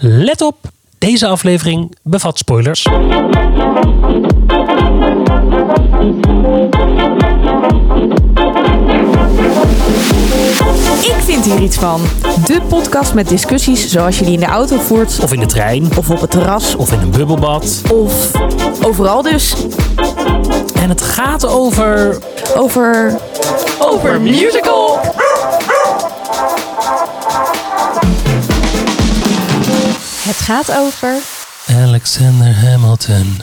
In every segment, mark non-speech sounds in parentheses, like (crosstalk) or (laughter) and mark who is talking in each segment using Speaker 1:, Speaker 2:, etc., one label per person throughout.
Speaker 1: Let op, deze aflevering bevat spoilers.
Speaker 2: Ik vind hier iets van. De podcast met discussies zoals je die in de auto voert.
Speaker 1: Of in de trein,
Speaker 2: Of op het terras.
Speaker 1: of in een bubbelbad.
Speaker 2: Of overal dus.
Speaker 1: En het gaat over...
Speaker 2: Over... Over musical. Het gaat over...
Speaker 1: Alexander Hamilton.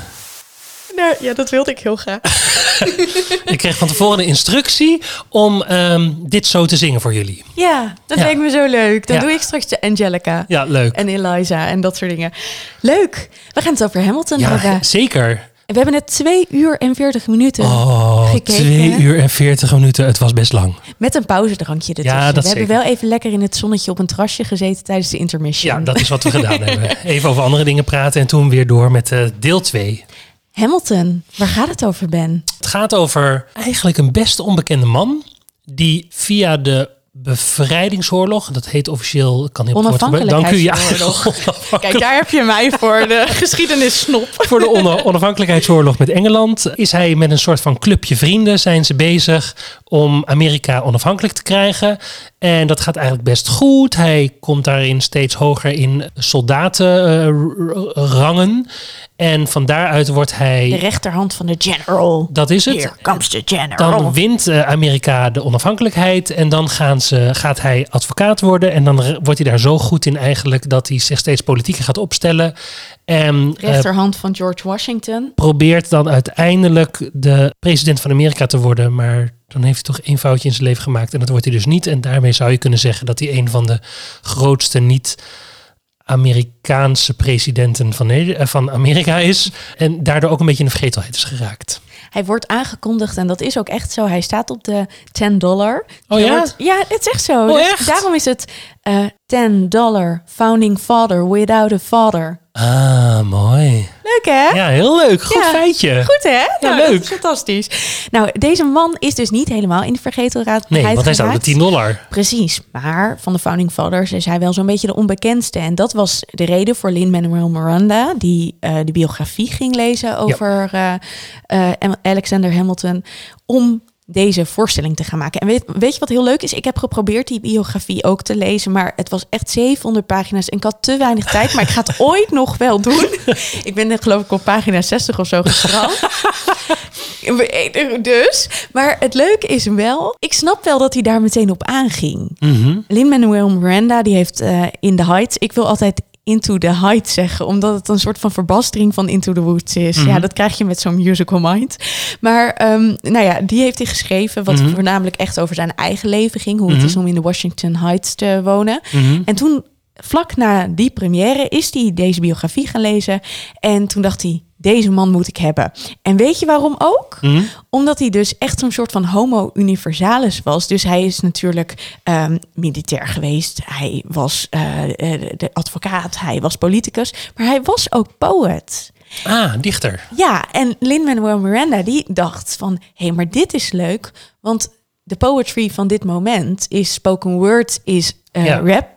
Speaker 2: Nou, ja, dat wilde ik heel graag. (laughs)
Speaker 1: Ik kreeg van tevoren de instructie om ehm, dit zo te zingen voor jullie.
Speaker 2: Ja, dat
Speaker 1: Ja.
Speaker 2: lijkt me zo leuk. Dan
Speaker 1: Ja.
Speaker 2: doe ik straks de Angelica.
Speaker 1: Ja, leuk.
Speaker 2: En Eliza en dat soort dingen. Leuk. We gaan het over Hamilton
Speaker 1: Ja,
Speaker 2: hebben.
Speaker 1: zeker.
Speaker 2: We hebben net 2 uur en 40 minuten.
Speaker 1: Oh,
Speaker 2: gekeken,
Speaker 1: twee
Speaker 2: hè?
Speaker 1: uur en veertig minuten. Het was best lang.
Speaker 2: Met een pauzedrankje ertussen.
Speaker 1: Ja, dat
Speaker 2: we hebben wel even lekker in het zonnetje op een terrasje gezeten tijdens de intermission.
Speaker 1: Ja, dat is wat we gedaan (laughs) hebben. Even over andere dingen praten en toen weer door met eh, deel 2.
Speaker 2: Hamilton, waar gaat het over, Ben?
Speaker 1: Het gaat over eigenlijk een best onbekende man die via de bevrijdingsoorlog, dat heet officieel, kan heel kort. Dank u. Ja. (laughs)
Speaker 2: Kijk, daar heb je mij voor de (laughs) geschiedenissnop. (laughs)
Speaker 1: voor de on- onafhankelijkheidsoorlog met Engeland is hij met een soort van clubje vrienden zijn ze bezig om Amerika onafhankelijk te krijgen. En dat gaat eigenlijk best goed. Hij komt daarin steeds hoger in soldatenrangen. en van daaruit wordt
Speaker 2: De
Speaker 1: hij,
Speaker 2: rechterhand van de general.
Speaker 1: dat is het,
Speaker 2: Here comes the general.
Speaker 1: Dan wint eh, Amerika de onafhankelijkheid en dan gaan ze, gaat hij advocaat worden. En dan wordt hij daar zo goed in eigenlijk dat hij zich steeds politieker gaat opstellen. En eh,
Speaker 2: rechterhand van George Washington.
Speaker 1: probeert dan uiteindelijk de president van Amerika te worden. Maar dan heeft hij toch één foutje in zijn leven gemaakt en dat wordt hij dus niet. En daarmee zou je kunnen zeggen dat hij een van de grootste niet... Amerikaanse presidenten van, eh, van Amerika is. En daardoor ook een beetje in de vergetelheid is geraakt.
Speaker 2: Hij wordt aangekondigd en dat is ook echt zo. Hij staat op de 10 dollar.
Speaker 1: Oh ja?
Speaker 2: wordt- ja, het is echt zo.
Speaker 1: Oh,
Speaker 2: Dus? Daarom is het 10 dollar founding father without a father.
Speaker 1: Ah, mooi.
Speaker 2: Leuk hè?
Speaker 1: Ja, heel leuk. Goed
Speaker 2: Ja.
Speaker 1: feitje.
Speaker 2: Goed hè? Nou, dat
Speaker 1: leuk.
Speaker 2: is fantastisch. Nou, deze man is dus niet helemaal in de vergetelheid
Speaker 1: Nee, want hij staat op de
Speaker 2: geraakt.
Speaker 1: 10 dollar.
Speaker 2: Precies, maar van de Founding Fathers is hij wel zo'n beetje de onbekendste. En dat was de reden voor Lin-Manuel Miranda, die eh, de biografie ging lezen over eh, eh, Alexander Hamilton, om deze voorstelling te gaan maken. En weet, weet je wat heel leuk is? Ik heb geprobeerd die biografie ook te lezen, maar het was echt 700 pagina's en ik had te weinig tijd, maar ik ga het (laughs) ooit nog wel doen. ik ben net geloof ik op pagina 60 of zo gestrand. (laughs) dus, maar het leuke is wel, ik snap wel dat hij daar meteen op aanging.
Speaker 1: Mhm.
Speaker 2: Lin-Manuel Miranda, die heeft eh, In the Heights... Ik wil altijd Into the Heights zeggen, omdat het een soort van verbastering van Into the Woods is.
Speaker 1: Mhm.
Speaker 2: Ja, dat krijg je met zo'n musical mind. Maar ehm, nou ja, die heeft hij geschreven, wat
Speaker 1: Mhm.
Speaker 2: voornamelijk echt over zijn eigen leven ging. Hoe het
Speaker 1: Mhm.
Speaker 2: is om in de Washington Heights te wonen.
Speaker 1: Mhm.
Speaker 2: En toen, vlak na die première, is hij deze biografie gaan lezen. En toen dacht hij, deze man moet ik hebben. En weet je waarom ook?
Speaker 1: Mhm.
Speaker 2: Omdat hij dus echt zo'n soort van homo universalis was. Dus hij is natuurlijk ehm, militair geweest. Hij was eh, de advocaat. Hij was politicus. Maar hij was ook poet.
Speaker 1: Ah, dichter.
Speaker 2: Ja, en Lin-Manuel Miranda die dacht van... hé, hey, maar dit is leuk. Want de poetry van dit moment is spoken word, is eh,
Speaker 1: Ja.
Speaker 2: rap.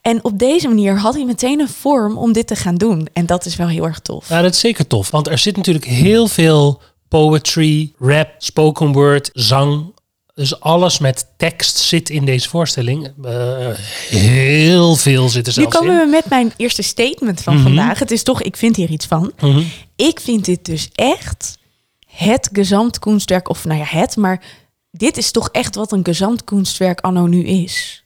Speaker 2: En op deze manier had hij meteen een vorm om dit te gaan doen. En dat is wel heel erg tof.
Speaker 1: Ja, dat is zeker tof. Want er zit natuurlijk heel veel poetry, rap, spoken word, zang. Dus alles met tekst zit in deze voorstelling. Eh, heel veel zit er
Speaker 2: Nu
Speaker 1: zelfs
Speaker 2: komen
Speaker 1: in.
Speaker 2: we met mijn eerste statement van
Speaker 1: Mhm.
Speaker 2: vandaag. Het is toch, ik vind hier iets van.
Speaker 1: Mhm.
Speaker 2: Ik vind dit dus echt het gezamtkunstwerk. Of nou ja, het, maar dit is toch echt wat een gezamtkunstwerk anno nu is.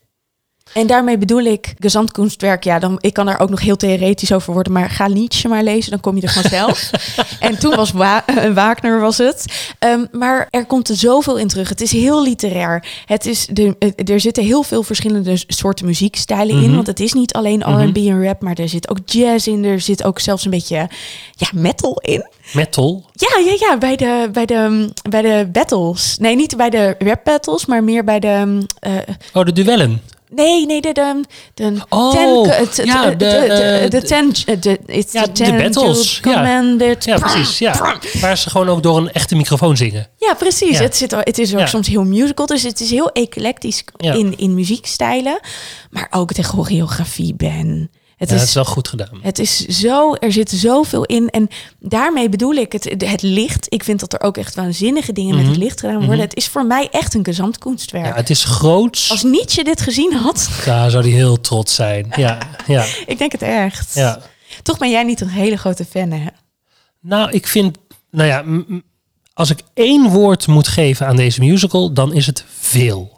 Speaker 2: En daarmee bedoel ik gezamtkunstwerk. Ja, dan, ik kan daar ook nog heel theoretisch over worden. Maar ga Nietzsche maar lezen, dan kom je er vanzelf. (laughs) en toen was Wa eh, Wagner was het. Ehm, maar er komt er zoveel in terug. Het is heel literair. Het is de, eh, er zitten heel veel verschillende soorten muziekstijlen in.
Speaker 1: Mhm.
Speaker 2: Want het is niet alleen
Speaker 1: Mhm.
Speaker 2: R&B en rap. Maar er zit ook jazz in. Er zit ook zelfs een beetje ja, metal in.
Speaker 1: Metal.
Speaker 2: Ja, ja, ja, bij de, bij, de, bij de battles. Nee, niet bij de rap battles, maar meer bij de... eh,
Speaker 1: Oh, de duellen.
Speaker 2: Nee, nee, de, de, de
Speaker 1: Oh,
Speaker 2: ten, het-
Speaker 1: ja,
Speaker 2: de,
Speaker 1: de,
Speaker 2: de, de,
Speaker 1: de-
Speaker 2: ten, de, it's
Speaker 1: Ja,
Speaker 2: the
Speaker 1: de battles, ja. precies. Ja. Waar ze gewoon ook door een echte microfoon zingen.
Speaker 2: Ja, precies.
Speaker 1: Ja.
Speaker 2: Het, zit, het is ook soms heel musical, dus het is heel eclectisch in, in muziekstijlen. Maar ook de choreografie, Ben. Het
Speaker 1: Ja,
Speaker 2: is
Speaker 1: wel goed gedaan.
Speaker 2: Het is zo, er zit zoveel in. En daarmee bedoel ik het, het licht. Ik vind dat er ook echt waanzinnige dingen met het
Speaker 1: Mhm.
Speaker 2: licht gedaan worden.
Speaker 1: Mhm.
Speaker 2: Het is voor mij echt een gezamtkunstwerk.
Speaker 1: Ja, het is groots.
Speaker 2: Als Nietzsche dit gezien had,
Speaker 1: Daar zou hij heel trots zijn. Ja, (laughs) ja,
Speaker 2: ik denk het echt.
Speaker 1: ja.
Speaker 2: Toch ben jij niet een hele grote fan, hè?
Speaker 1: Nou, ik vind, nou ja, als ik één woord moet geven aan deze musical, dan is het veel.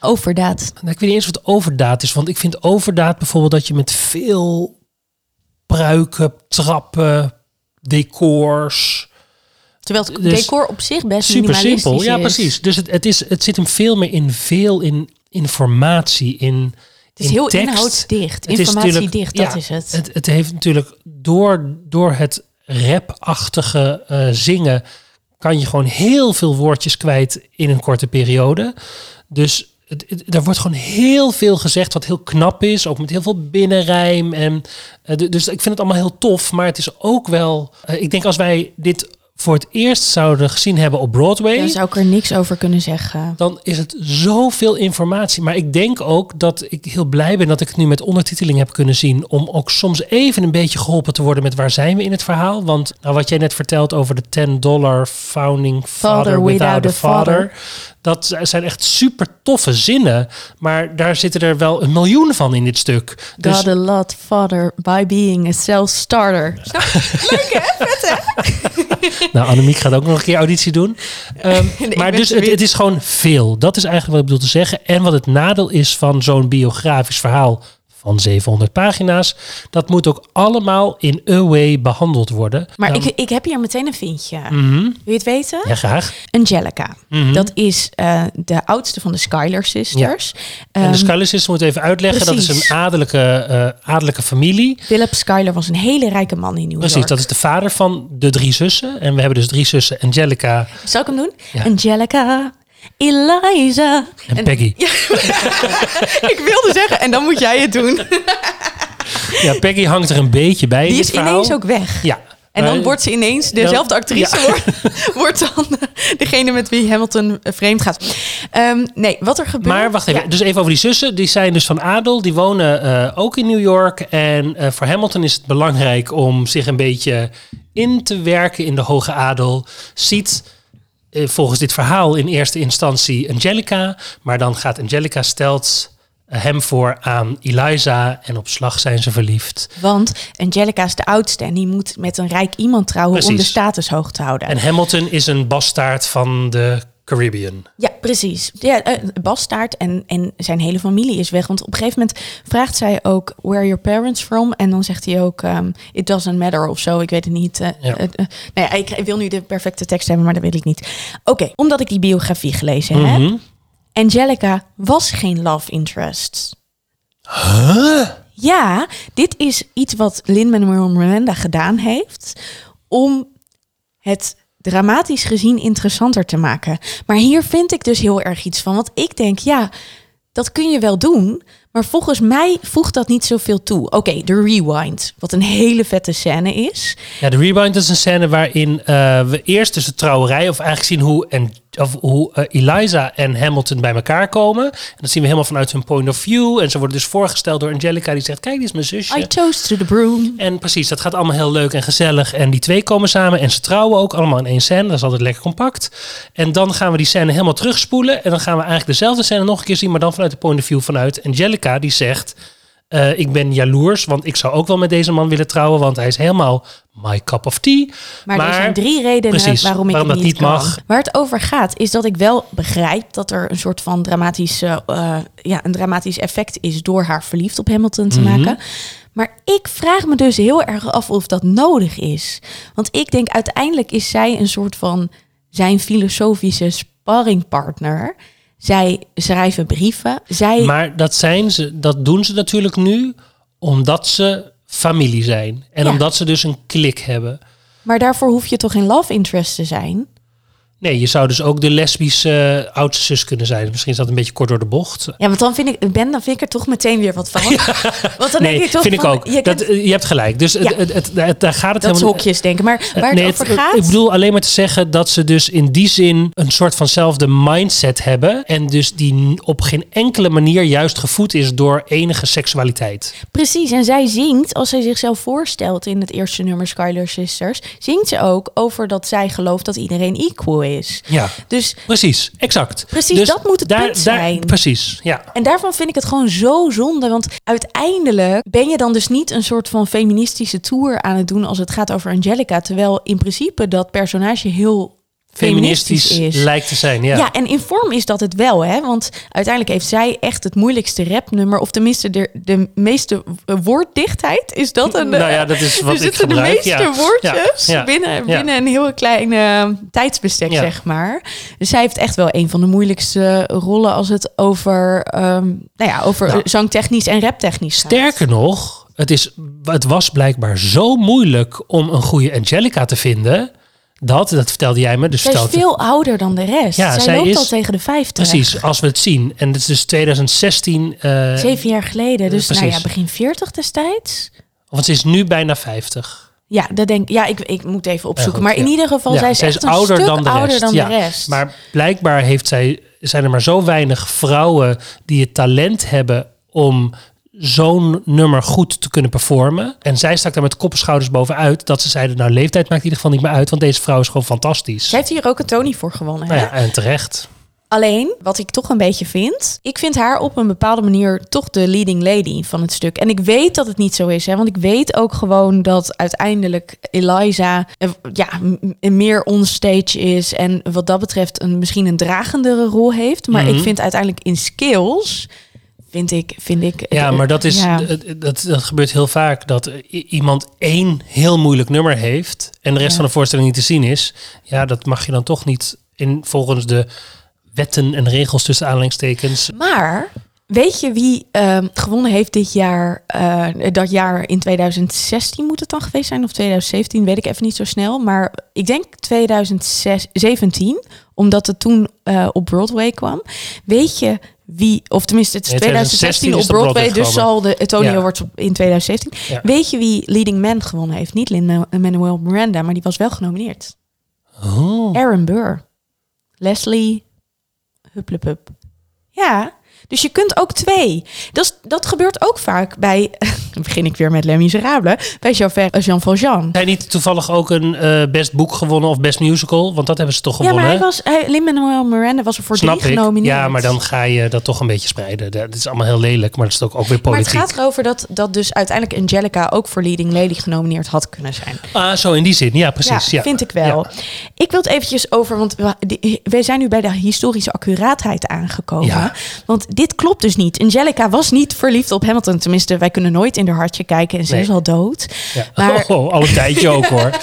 Speaker 2: Overdaad.
Speaker 1: Nou, ik weet niet eens wat overdaad is, want ik vind overdaad bijvoorbeeld dat je met veel pruiken, trappen, decors,
Speaker 2: Terwijl het
Speaker 1: Dus
Speaker 2: decor op zich best
Speaker 1: super simpel. Ja,
Speaker 2: is.
Speaker 1: precies. Dus het, het, is, het zit hem veel meer in veel in informatie, in
Speaker 2: Het is
Speaker 1: in
Speaker 2: heel
Speaker 1: tekst.
Speaker 2: inhoudsdicht.
Speaker 1: Het is natuurlijk-
Speaker 2: Informatiedicht, dat
Speaker 1: ja,
Speaker 2: is het.
Speaker 1: Het, het heeft natuurlijk door, door het rap-achtige eh, zingen kan je gewoon heel veel woordjes kwijt in een korte periode. Dus het, er wordt gewoon heel veel gezegd wat heel knap is, ook met heel veel binnenrijm. En, eh, d- dus ik vind het allemaal heel tof, maar het is ook wel. eh, ik denk als wij dit voor het eerst zouden gezien hebben op Broadway
Speaker 2: Daar zou ik er niks over kunnen zeggen.
Speaker 1: dan is het zoveel informatie. Maar ik denk ook dat ik heel blij ben dat ik het nu met ondertiteling heb kunnen zien. Om ook soms even een beetje geholpen te worden met waar zijn we in het verhaal. Want nou, wat jij net vertelt over de 10 dollar founding father, without, a father. Dat zijn echt super toffe zinnen. Maar daar zitten er wel een miljoen van in dit stuk. Dus
Speaker 2: God a lot father by being a self-starter. (laughs) (laughs) (laughs)
Speaker 1: Nou, Annemiek gaat ook nog een keer auditie doen. (laughs) Ehm, maar dus het, het is gewoon veel. Dat is eigenlijk wat ik bedoel te zeggen. En wat het nadeel is van zo'n biografisch verhaal van 700 pagina's. Dat moet ook allemaal in a way behandeld worden.
Speaker 2: Maar ik, ik heb hier meteen een vindje.
Speaker 1: Mhm.
Speaker 2: Wil je het weten?
Speaker 1: Ja, graag.
Speaker 2: Angelica.
Speaker 1: Mhm.
Speaker 2: Dat is eh, de oudste van de Skylar Sisters.
Speaker 1: en de
Speaker 2: Ehm,
Speaker 1: Skylists moet even uitleggen. Dat is
Speaker 2: precies.
Speaker 1: een adellijke, adellijke familie.
Speaker 2: Philip Skylar was een hele rijke man in New
Speaker 1: Precies,
Speaker 2: York.
Speaker 1: dat is de vader van de drie zussen. En we hebben dus drie zussen. Angelica
Speaker 2: Zal ik hem doen?
Speaker 1: Ja.
Speaker 2: Angelica, Eliza.
Speaker 1: en Peggy. (laughs)
Speaker 2: ik wilde zeggen, en dan moet jij het doen. (laughs)
Speaker 1: Ja, Peggy hangt er een beetje bij
Speaker 2: Die is
Speaker 1: verhaal.
Speaker 2: ineens ook weg.
Speaker 1: Ja.
Speaker 2: En dan
Speaker 1: Maar-
Speaker 2: wordt ze ineens, dezelfde actrice
Speaker 1: ja.
Speaker 2: wordt, (laughs) wordt dan degene met wie Hamilton eh, vreemd gaat. Ehm, nee, wat er gebeurt...
Speaker 1: Maar wacht even,
Speaker 2: Ja,
Speaker 1: dus even over die zussen. Die zijn dus van adel, die wonen eh, ook in New York. En eh, voor Hamilton is het belangrijk om zich een beetje in te werken in de hoge adel. Ziet eh, volgens dit verhaal in eerste instantie Angelica. Maar dan gaat Angelica stelt eh, hem voor aan Eliza. En op slag zijn ze verliefd.
Speaker 2: Want Angelica is de oudste en die moet met een rijk iemand trouwen om de status hoog te houden.
Speaker 1: En Hamilton is een bastaard van de Caribbean.
Speaker 2: Ja, precies. Ja, eh, bastaard en, en zijn hele familie is weg. Want op een gegeven moment vraagt zij ook, where are your parents from? En dan zegt hij ook, um, it doesn't matter of zo. Ik weet het niet.
Speaker 1: Ja.
Speaker 2: nou ja, ik wil nu de perfecte tekst hebben, maar dat weet ik niet. Oké, omdat ik die biografie gelezen heb.
Speaker 1: Mhm.
Speaker 2: Angelica was geen love interest.
Speaker 1: Huh?
Speaker 2: Ja, dit is iets wat Lin-Manuel Miranda gedaan heeft om het dramatisch gezien interessanter te maken. Maar hier vind ik dus heel erg iets van. Want ik denk, ja, dat kun je wel doen. Maar volgens mij voegt dat niet zoveel toe. Oké, de rewind. Wat een hele vette scène is.
Speaker 1: Ja, de Rewind is een scène waarin eh, we eerst dus de trouwerij, of eigenlijk zien hoe, en, of hoe eh, Eliza en Hamilton bij elkaar komen. En dat zien we helemaal vanuit hun point of view. En ze worden dus voorgesteld door Angelica, die zegt: Kijk, dit is mijn zusje.
Speaker 2: I toast to the broom.
Speaker 1: En precies, dat gaat allemaal heel leuk en gezellig. En die twee komen samen en ze trouwen ook allemaal in één scène. Dat is altijd lekker compact. En dan gaan we die scène helemaal terugspoelen. En dan gaan we eigenlijk dezelfde scène nog een keer zien, maar dan vanuit de point of view vanuit Angelica, die zegt. Eh, ik ben jaloers, want ik zou ook wel met deze man willen trouwen, want hij is helemaal my cup of tea.
Speaker 2: Maar, er zijn drie redenen
Speaker 1: precies,
Speaker 2: waarom ik
Speaker 1: waarom
Speaker 2: het niet kan.
Speaker 1: mag.
Speaker 2: Waar het over gaat, is dat ik wel begrijp dat er een soort van dramatisch, eh, ja, een dramatisch effect is door haar verliefd op Hamilton te
Speaker 1: Mhm.
Speaker 2: maken. Maar ik vraag me dus heel erg af of dat nodig is. Want ik denk uiteindelijk is zij een soort van zijn filosofische sparringpartner. Zij schrijven brieven. Zij,
Speaker 1: Maar dat, zijn ze, dat doen ze natuurlijk nu omdat ze familie zijn. En
Speaker 2: Ja.
Speaker 1: omdat ze dus een klik hebben.
Speaker 2: maar daarvoor hoef je toch geen love interest te zijn?
Speaker 1: Nee, je zou dus ook de lesbische eh, oudste zus kunnen zijn. Misschien is dat een beetje kort door de bocht.
Speaker 2: Ja, want dan vind ik, Ben, dan vind ik er toch meteen weer wat van. (laughs) Want dan
Speaker 1: nee,
Speaker 2: denk ik toch
Speaker 1: vind ik ook.
Speaker 2: Je,
Speaker 1: dat, eh, je hebt gelijk. Dus het,
Speaker 2: Ja.
Speaker 1: het, het, het- daar gaat het
Speaker 2: dat
Speaker 1: helemaal
Speaker 2: hokjes denken. Maar waar
Speaker 1: Eh,
Speaker 2: het
Speaker 1: nee,
Speaker 2: over
Speaker 1: het-
Speaker 2: gaat...
Speaker 1: Ik bedoel alleen maar te zeggen dat ze dus in die zin een soort vanzelfde mindset hebben. En dus die op geen enkele manier juist gevoed is door enige seksualiteit.
Speaker 2: Precies, en zij zingt, als zij zichzelf voorstelt in het eerste nummer Skylar Sisters, zingt ze ook over dat zij gelooft dat iedereen equal is.
Speaker 1: Ja,
Speaker 2: Dus,
Speaker 1: precies. Exact.
Speaker 2: Precies,
Speaker 1: Dus
Speaker 2: dat moet het punt zijn.
Speaker 1: Precies, ja.
Speaker 2: en daarvan vind ik het gewoon zo zonde, want uiteindelijk ben je dan dus niet een soort van feministische tour aan het doen als het gaat over Angelica, terwijl in principe dat personage heel feministisch,
Speaker 1: Feministisch
Speaker 2: is.
Speaker 1: lijkt te zijn, ja.
Speaker 2: Ja. en in vorm is dat het wel, hè? Want uiteindelijk heeft zij echt het moeilijkste rapnummer, of tenminste de, de meeste woorddichtheid. Is dat een?
Speaker 1: Nou ja,
Speaker 2: eh,
Speaker 1: dat is wat
Speaker 2: er
Speaker 1: ik
Speaker 2: zitten de
Speaker 1: gebruik,
Speaker 2: meeste
Speaker 1: ja.
Speaker 2: woordjes
Speaker 1: Ja,
Speaker 2: binnen, binnen een heel klein eh, tijdsbestek, zeg maar. Dus zij heeft echt wel een van de moeilijkste rollen als het over, ehm, nou ja, over
Speaker 1: Nou.
Speaker 2: zangtechnisch en raptechnisch gaat.
Speaker 1: Sterker nog, het, is, het was blijkbaar zo moeilijk om een goede Angelica te vinden. Dat, dat vertelde jij me. Dus
Speaker 2: Zij is veel ouder dan de rest.
Speaker 1: Ja,
Speaker 2: zij,
Speaker 1: zij
Speaker 2: loopt
Speaker 1: is-
Speaker 2: al tegen de 50.
Speaker 1: Precies, als we het zien. En het is dus 2016. eh,
Speaker 2: Zeven jaar geleden. Dus nou ja, begin 40 destijds.
Speaker 1: Want ze is nu bijna 50.
Speaker 2: Ja, dat denk ja, ik. Ik moet even opzoeken.
Speaker 1: goed,
Speaker 2: maar in
Speaker 1: ja.
Speaker 2: ieder geval,
Speaker 1: Ja,
Speaker 2: zij is
Speaker 1: zij is
Speaker 2: echt een
Speaker 1: ouder
Speaker 2: stuk
Speaker 1: dan de
Speaker 2: ouder
Speaker 1: rest.
Speaker 2: dan
Speaker 1: Ja,
Speaker 2: de rest.
Speaker 1: Maar blijkbaar heeft zij, zijn er maar zo weinig vrouwen die het talent hebben om zo'n nummer goed te kunnen performen. En zij stak daar met kop en schouders bovenuit dat ze zeiden, nou leeftijd maakt in ieder geval niet meer uit, want deze vrouw is gewoon fantastisch.
Speaker 2: Zij heeft hier ook een Tony voor gewonnen.
Speaker 1: Nou
Speaker 2: hè?
Speaker 1: ja, en terecht.
Speaker 2: Alleen, wat ik toch een beetje vind... Ik vind haar op een bepaalde manier toch de leading lady van het stuk. En ik weet dat het niet zo is. Hè? Want ik weet ook gewoon dat uiteindelijk Eliza... eh, ja, meer onstage is. En wat dat betreft een, misschien een dragendere rol heeft. Maar
Speaker 1: Mhm.
Speaker 2: ik vind uiteindelijk in skills... Vind ik, vind ik...
Speaker 1: Ja, maar dat, is,
Speaker 2: Ja.
Speaker 1: dat, dat, dat gebeurt heel vaak. Dat iemand één heel moeilijk nummer heeft en de rest
Speaker 2: Ja.
Speaker 1: van de voorstelling niet te zien is. Ja, dat mag je dan toch niet in volgens de wetten en regels tussen aanhalingstekens.
Speaker 2: Maar weet je wie ehm, gewonnen heeft dit jaar? eh, dat jaar in 2016 moet het dan geweest zijn, of 2017, weet ik even niet zo snel. Maar ik denk 2017, omdat het toen eh, op Broadway kwam. Weet je wie, of tenminste het is
Speaker 1: Nee,
Speaker 2: 2016 op
Speaker 1: 2016 is het op
Speaker 2: Broadway,
Speaker 1: Broadway
Speaker 2: dus zal de Tony
Speaker 1: Ja.
Speaker 2: Awards op- in 2017.
Speaker 1: Ja.
Speaker 2: Weet je wie Leading Man gewonnen heeft? Niet Lin-Manuel Miranda, maar die was wel genomineerd.
Speaker 1: Oh.
Speaker 2: Aaron Burr. Leslie Hupplepup. Ja, dus je kunt ook twee. Dat, is- dat gebeurt ook vaak bij... (laughs) Dan begin ik weer met Les Miserables. Bij Jean, Jean Valjean.
Speaker 1: Hij niet toevallig ook een eh, best boek gewonnen of best musical? Want dat hebben ze toch
Speaker 2: Ja,
Speaker 1: gewonnen.
Speaker 2: maar hij was... Hij, Lin-Manuel Miranda was er voor
Speaker 1: Snap
Speaker 2: drie
Speaker 1: ik.
Speaker 2: genomineerd.
Speaker 1: Ja, maar dan ga je dat toch een beetje spreiden. Dat is allemaal heel lelijk, maar dat is ook, ook weer
Speaker 2: Maar het
Speaker 1: politiek.
Speaker 2: gaat erover dat, dat dus uiteindelijk Angelica ook voor Leading Lady genomineerd had kunnen zijn.
Speaker 1: Ah, zo in die zin. Ja, precies. Ja,
Speaker 2: vind ik wel.
Speaker 1: Ja.
Speaker 2: Ik wil het eventjes over, want wij zijn nu bij de historische accuraatheid aangekomen.
Speaker 1: Ja.
Speaker 2: Want dit klopt dus niet. Angelica was niet verliefd op Hamilton. Tenminste, wij kunnen nooit in haar hartje kijken en ze
Speaker 1: Nee.
Speaker 2: is al dood.
Speaker 1: Ja.
Speaker 2: Maar- (laughs)
Speaker 1: Oh, al een tijdje ook hoor. (laughs)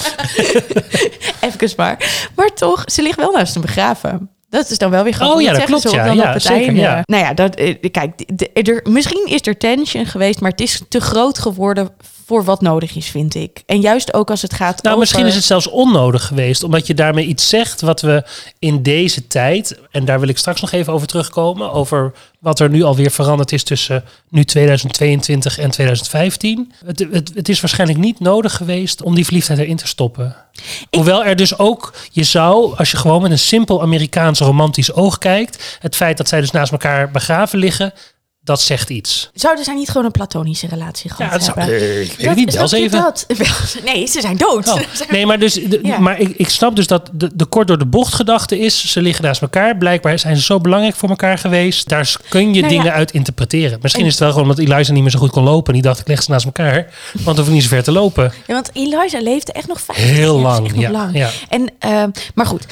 Speaker 2: Even maar. Maar toch, ze ligt wel naast hem begraven. Dat is dan wel weer grappig.
Speaker 1: Oh ja,
Speaker 2: Dat
Speaker 1: klopt, ja. Ja,
Speaker 2: op het
Speaker 1: zeker,
Speaker 2: einde.
Speaker 1: ja.
Speaker 2: Nou ja, dat, eh, kijk, de- er, misschien is er tension geweest, maar het is te groot geworden voor wat nodig is, vind ik. En juist ook als het gaat
Speaker 1: Nou,
Speaker 2: over...
Speaker 1: misschien is het zelfs onnodig geweest, omdat je daarmee iets zegt wat we in deze tijd, en daar wil ik straks nog even over terugkomen, over wat er nu alweer veranderd is tussen nu 2022 en 2015. Het, het, het is waarschijnlijk niet nodig geweest om die verliefdheid erin te stoppen. Hoewel er dus ook, je zou, als je gewoon met een simpel Amerikaans romantisch oog kijkt, het feit dat zij dus naast elkaar begraven liggen, dat zegt iets.
Speaker 2: Zouden zij niet gewoon een platonische relatie gehad
Speaker 1: Ja, het zou,
Speaker 2: hebben?
Speaker 1: eh, ik weet
Speaker 2: Dat-
Speaker 1: het niet. Wel even.
Speaker 2: dat? (laughs) Nee, ze zijn dood.
Speaker 1: Oh, (laughs) nee, maar, dus, de-
Speaker 2: Ja.
Speaker 1: maar ik, ik snap dus dat de, de kort door de bocht gedachte is... ze liggen naast elkaar. Blijkbaar zijn ze zo belangrijk voor elkaar geweest. Daar kun je
Speaker 2: Nou ja.
Speaker 1: dingen uit interpreteren. Misschien
Speaker 2: En-
Speaker 1: is het wel gewoon omdat Eliza niet meer zo goed kon lopen. En die dacht, ik leg ze naast elkaar. Want dan hoef ik niet zo ver te lopen.
Speaker 2: Ja, want Eliza leefde echt nog 50
Speaker 1: Heel ja,
Speaker 2: lang.
Speaker 1: ja.
Speaker 2: En, eh, maar goed,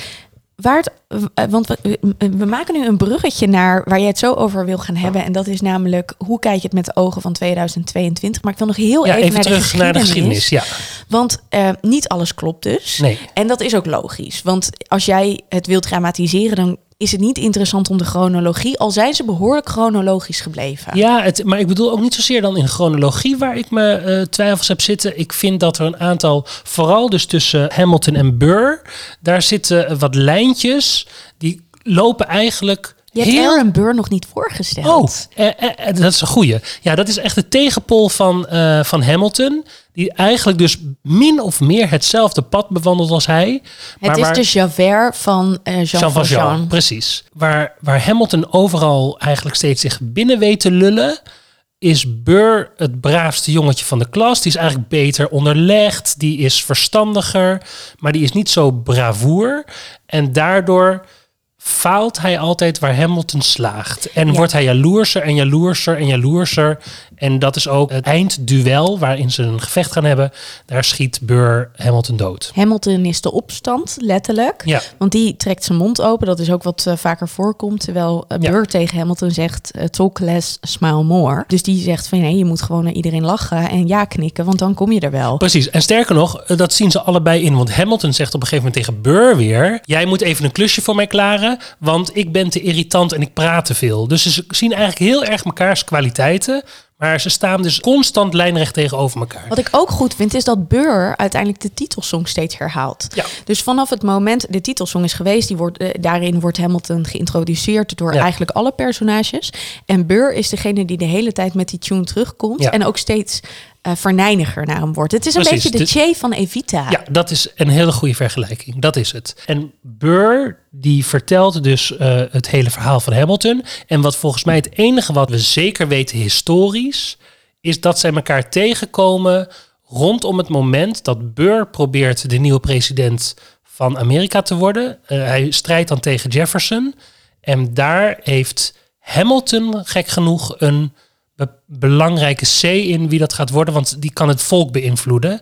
Speaker 2: waar het, eh, want we, we maken nu een bruggetje naar waar je het zo over wil gaan hebben. En dat is namelijk, hoe kijk je het met de ogen van 2022? Maar ik wil nog heel
Speaker 1: Ja,
Speaker 2: even,
Speaker 1: even,
Speaker 2: naar,
Speaker 1: terug
Speaker 2: de
Speaker 1: naar de
Speaker 2: geschiedenis.
Speaker 1: geschiedenis. Ja.
Speaker 2: Want eh, niet alles klopt dus.
Speaker 1: Nee.
Speaker 2: En dat is ook logisch. Want als jij het wilt dramatiseren, dan is het niet interessant om de chronologie, al zijn ze behoorlijk chronologisch gebleven.
Speaker 1: Ja, het, maar ik bedoel ook niet zozeer dan in chronologie waar ik me eh, twijfels heb zitten. Ik vind dat er een aantal, vooral dus tussen Hamilton en Burr, daar zitten wat lijntjes die lopen eigenlijk
Speaker 2: Je hebt
Speaker 1: heel
Speaker 2: Aaron Burr nog niet voorgesteld.
Speaker 1: Oh, eh, eh, dat is een goeie. Ja, dat is echt de tegenpol van, van Hamilton. Die eigenlijk dus min of meer hetzelfde pad bewandelt als hij.
Speaker 2: het is
Speaker 1: waar-
Speaker 2: de Javert van eh, Jean,
Speaker 1: Jean
Speaker 2: Valjean.
Speaker 1: Valjean, precies. Waar, waar Hamilton overal eigenlijk steeds zich binnen weet te lullen... is Burr het braafste jongetje van de klas. Die is eigenlijk beter onderlegd. Die is verstandiger. Maar die is niet zo bravoer. En daardoor faalt hij altijd waar Hamilton slaagt. En
Speaker 2: Ja.
Speaker 1: wordt hij jaloerser en jaloerser en jaloerser. En dat is ook het eindduel waarin ze een gevecht gaan hebben. Daar schiet Burr Hamilton dood.
Speaker 2: Hamilton is de opstand, letterlijk.
Speaker 1: Ja.
Speaker 2: Want die trekt zijn mond open. Dat is ook wat eh, vaker voorkomt. Terwijl
Speaker 1: Ja.
Speaker 2: Burr tegen Hamilton zegt, eh, talk less, smile more. Dus die zegt van, nee, je moet gewoon naar iedereen lachen en ja knikken, want dan kom je er wel.
Speaker 1: Precies. En sterker nog, eh, dat zien ze allebei in. Want Hamilton zegt op een gegeven moment tegen Burr weer... jij moet even een klusje voor mij klaren... want ik ben te irritant en ik praat te veel. Dus ze zien eigenlijk heel erg mekaars kwaliteiten... maar ze staan dus constant lijnrecht tegenover elkaar.
Speaker 2: Wat ik ook goed vind, is dat Burr uiteindelijk de titelsong steeds herhaalt.
Speaker 1: Ja.
Speaker 2: Dus vanaf het moment de titelsong is geweest, die wordt, eh, daarin wordt Hamilton geïntroduceerd door
Speaker 1: Ja.
Speaker 2: eigenlijk alle personages. En Burr is degene die de hele tijd met die tune terugkomt
Speaker 1: Ja.
Speaker 2: en ook steeds eh verneiniger naar hem wordt. Het is een
Speaker 1: Precies,
Speaker 2: beetje de Che van Evita.
Speaker 1: Ja, dat is een hele goede vergelijking. Dat is het. En Burr die vertelt dus eh, het hele verhaal van Hamilton. En wat volgens mij het enige wat we zeker weten historisch... is dat zij elkaar tegenkomen rondom het moment dat Burr probeert de nieuwe president van Amerika te worden. Eh, hij strijdt dan tegen Jefferson. En daar heeft Hamilton, gek genoeg, een belangrijke C in wie dat gaat worden. Want die kan het volk beïnvloeden.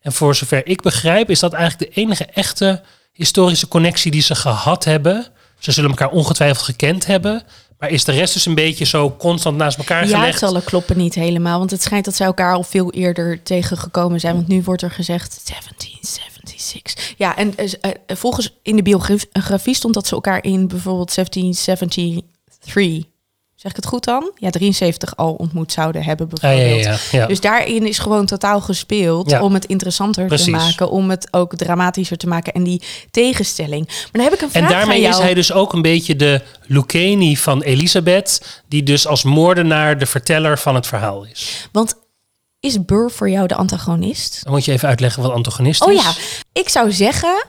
Speaker 1: En voor zover ik begrijp, is dat eigenlijk de enige echte historische connectie die ze gehad hebben. Ze zullen elkaar ongetwijfeld gekend hebben. Maar is de rest dus een beetje zo constant naast elkaar
Speaker 2: De
Speaker 1: gelegd?
Speaker 2: jaartallen kloppen niet helemaal, want het schijnt dat zij elkaar al veel eerder tegengekomen zijn. Want nu wordt er gezegd 1776. Ja, en eh, eh, volgens in de biografie stond dat ze elkaar in bijvoorbeeld 1773, zeg ik het goed dan? Ja, 73 al ontmoet zouden hebben
Speaker 1: ja,
Speaker 2: bijvoorbeeld.
Speaker 1: ja, ja.
Speaker 2: Dus daarin is gewoon totaal gespeeld om het interessanter
Speaker 1: Precies.
Speaker 2: te maken, om het ook dramatischer te maken en die tegenstelling. Maar dan heb ik een vraag
Speaker 1: En daarmee
Speaker 2: jou.
Speaker 1: is hij dus ook een beetje de Lucchini van Elisabeth, die dus als moordenaar de verteller van het verhaal is.
Speaker 2: Want is Burr voor jou de antagonist?
Speaker 1: Dan moet je even uitleggen wat antagonist
Speaker 2: Oh
Speaker 1: is.
Speaker 2: ja, ik zou zeggen,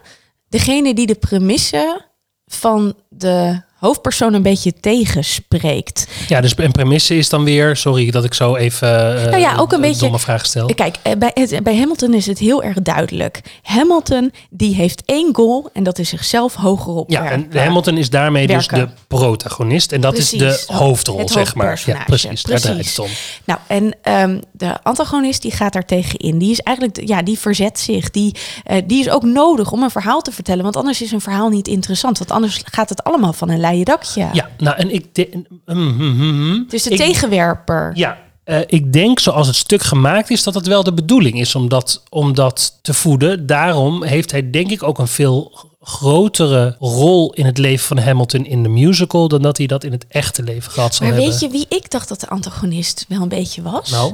Speaker 2: degene die de premisse van de hoofdpersoon een beetje tegenspreekt.
Speaker 1: Ja, dus een premisse is dan weer, sorry dat ik zo even eh,
Speaker 2: Nou ja, ook een beetje-
Speaker 1: domme vraag stel.
Speaker 2: Kijk, eh, bij, het, bij Hamilton is het heel erg duidelijk. Hamilton die heeft één goal en dat is zichzelf hoger op.
Speaker 1: Ja, en Hamilton is daarmee dus de protagonist. En dat is de hoofdrol,
Speaker 2: Het
Speaker 1: zeg maar. Ja, precies, daar
Speaker 2: Precies.
Speaker 1: het om.
Speaker 2: Nou, en ehm, de antagonist die gaat daar tegenin. Die is eigenlijk, ja, die verzet zich. Die, eh, die is ook nodig om een verhaal te vertellen. Want anders is een verhaal niet interessant. Want anders gaat het allemaal van een dakje.
Speaker 1: Ja, nou en ik... De, mm, mm, mm,
Speaker 2: de
Speaker 1: Ik-
Speaker 2: tegenwerper.
Speaker 1: Ja, eh, ik denk zoals het stuk gemaakt is, dat het wel de bedoeling is om dat, om dat te voeden. Daarom heeft hij denk ik ook een veel grotere rol in het leven van Hamilton in de musical dan dat hij dat in het echte leven gehad zou
Speaker 2: Maar
Speaker 1: hebben.
Speaker 2: weet je wie ik dacht dat de antagonist wel een beetje was?
Speaker 1: Nou,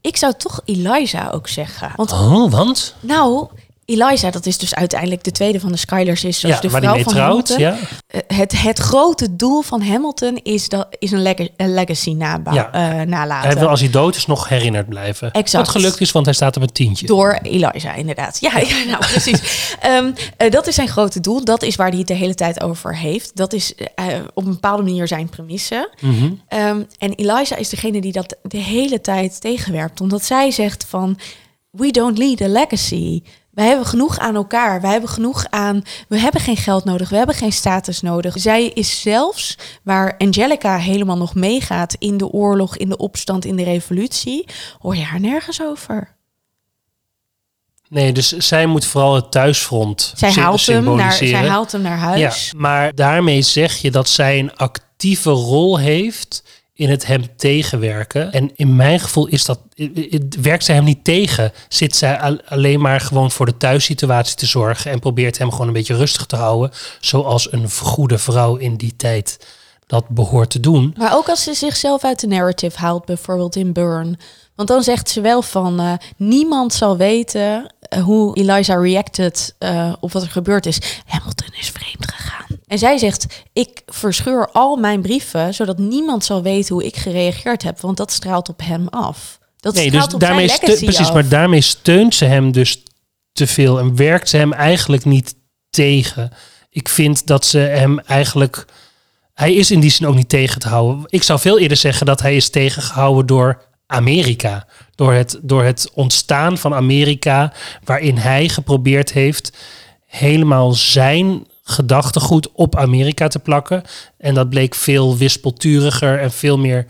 Speaker 2: Ik zou toch Eliza ook zeggen. Want
Speaker 1: oh, want?
Speaker 2: nou, Eliza, dat is dus uiteindelijk de tweede van de Skylers, is dus
Speaker 1: Ja,
Speaker 2: de vrouw van
Speaker 1: trouwt.
Speaker 2: Hamilton.
Speaker 1: Ja.
Speaker 2: Eh, Het, het grote doel van Hamilton is, dat, is een, leg- een legacy nabouw,
Speaker 1: Ja.
Speaker 2: eh, nalaten.
Speaker 1: Hij wil als hij dood is nog herinnerd blijven.
Speaker 2: Exact.
Speaker 1: Wat gelukt is, want hij staat op een tientje.
Speaker 2: Door Eliza, inderdaad. Ja, (laughs) ja nou precies. Ehm, eh, dat is zijn grote doel. Dat is waar hij het de hele tijd over heeft. Dat is op een bepaalde manier zijn premisse.
Speaker 1: Mhm.
Speaker 2: Ehm, en Eliza is degene die dat de hele tijd tegenwerpt. Omdat zij zegt van, we don't need a legacy. Wij hebben genoeg aan elkaar. Wij hebben genoeg aan. We hebben geen geld nodig. We hebben geen status nodig. Zij is zelfs waar Angelica helemaal nog meegaat in de oorlog, in de opstand, in de revolutie. Hoor je haar nergens over.
Speaker 1: Nee, dus zij moet vooral het thuisfront
Speaker 2: Zij haalt, hem naar, zij haalt hem naar huis.
Speaker 1: Ja, maar daarmee zeg je dat zij een actieve rol heeft in het hem tegenwerken. En in mijn gevoel is dat, werkt zij hem niet tegen. Zit zij al- alleen maar gewoon voor de thuissituatie te zorgen en probeert hem gewoon een beetje rustig te houden. Zoals een goede vrouw in die tijd dat behoort te doen.
Speaker 2: Maar ook als ze zichzelf uit de narrative haalt, bijvoorbeeld in Burn. Want dan zegt ze wel van eh, niemand zal weten eh, hoe Eliza reacted eh, op wat er gebeurd is. Hamilton is vreemd gegaan. En zij zegt, ik verscheur al mijn brieven, zodat niemand zal weten hoe ik gereageerd heb. Want dat straalt op hem af. Dat
Speaker 1: Nee, dus
Speaker 2: op
Speaker 1: daarmee,
Speaker 2: zijn legacy
Speaker 1: precies,
Speaker 2: af.
Speaker 1: maar daarmee steunt ze hem dus te veel en werkt ze hem eigenlijk niet tegen. Ik vind dat ze hem eigenlijk. Hij is in die zin ook niet tegen te houden. Ik zou veel eerder zeggen dat hij is tegengehouden door Amerika. Door het, door het ontstaan van Amerika, waarin hij geprobeerd heeft helemaal zijn gedachtegoed op Amerika te plakken. En dat bleek veel wispelturiger en veel meer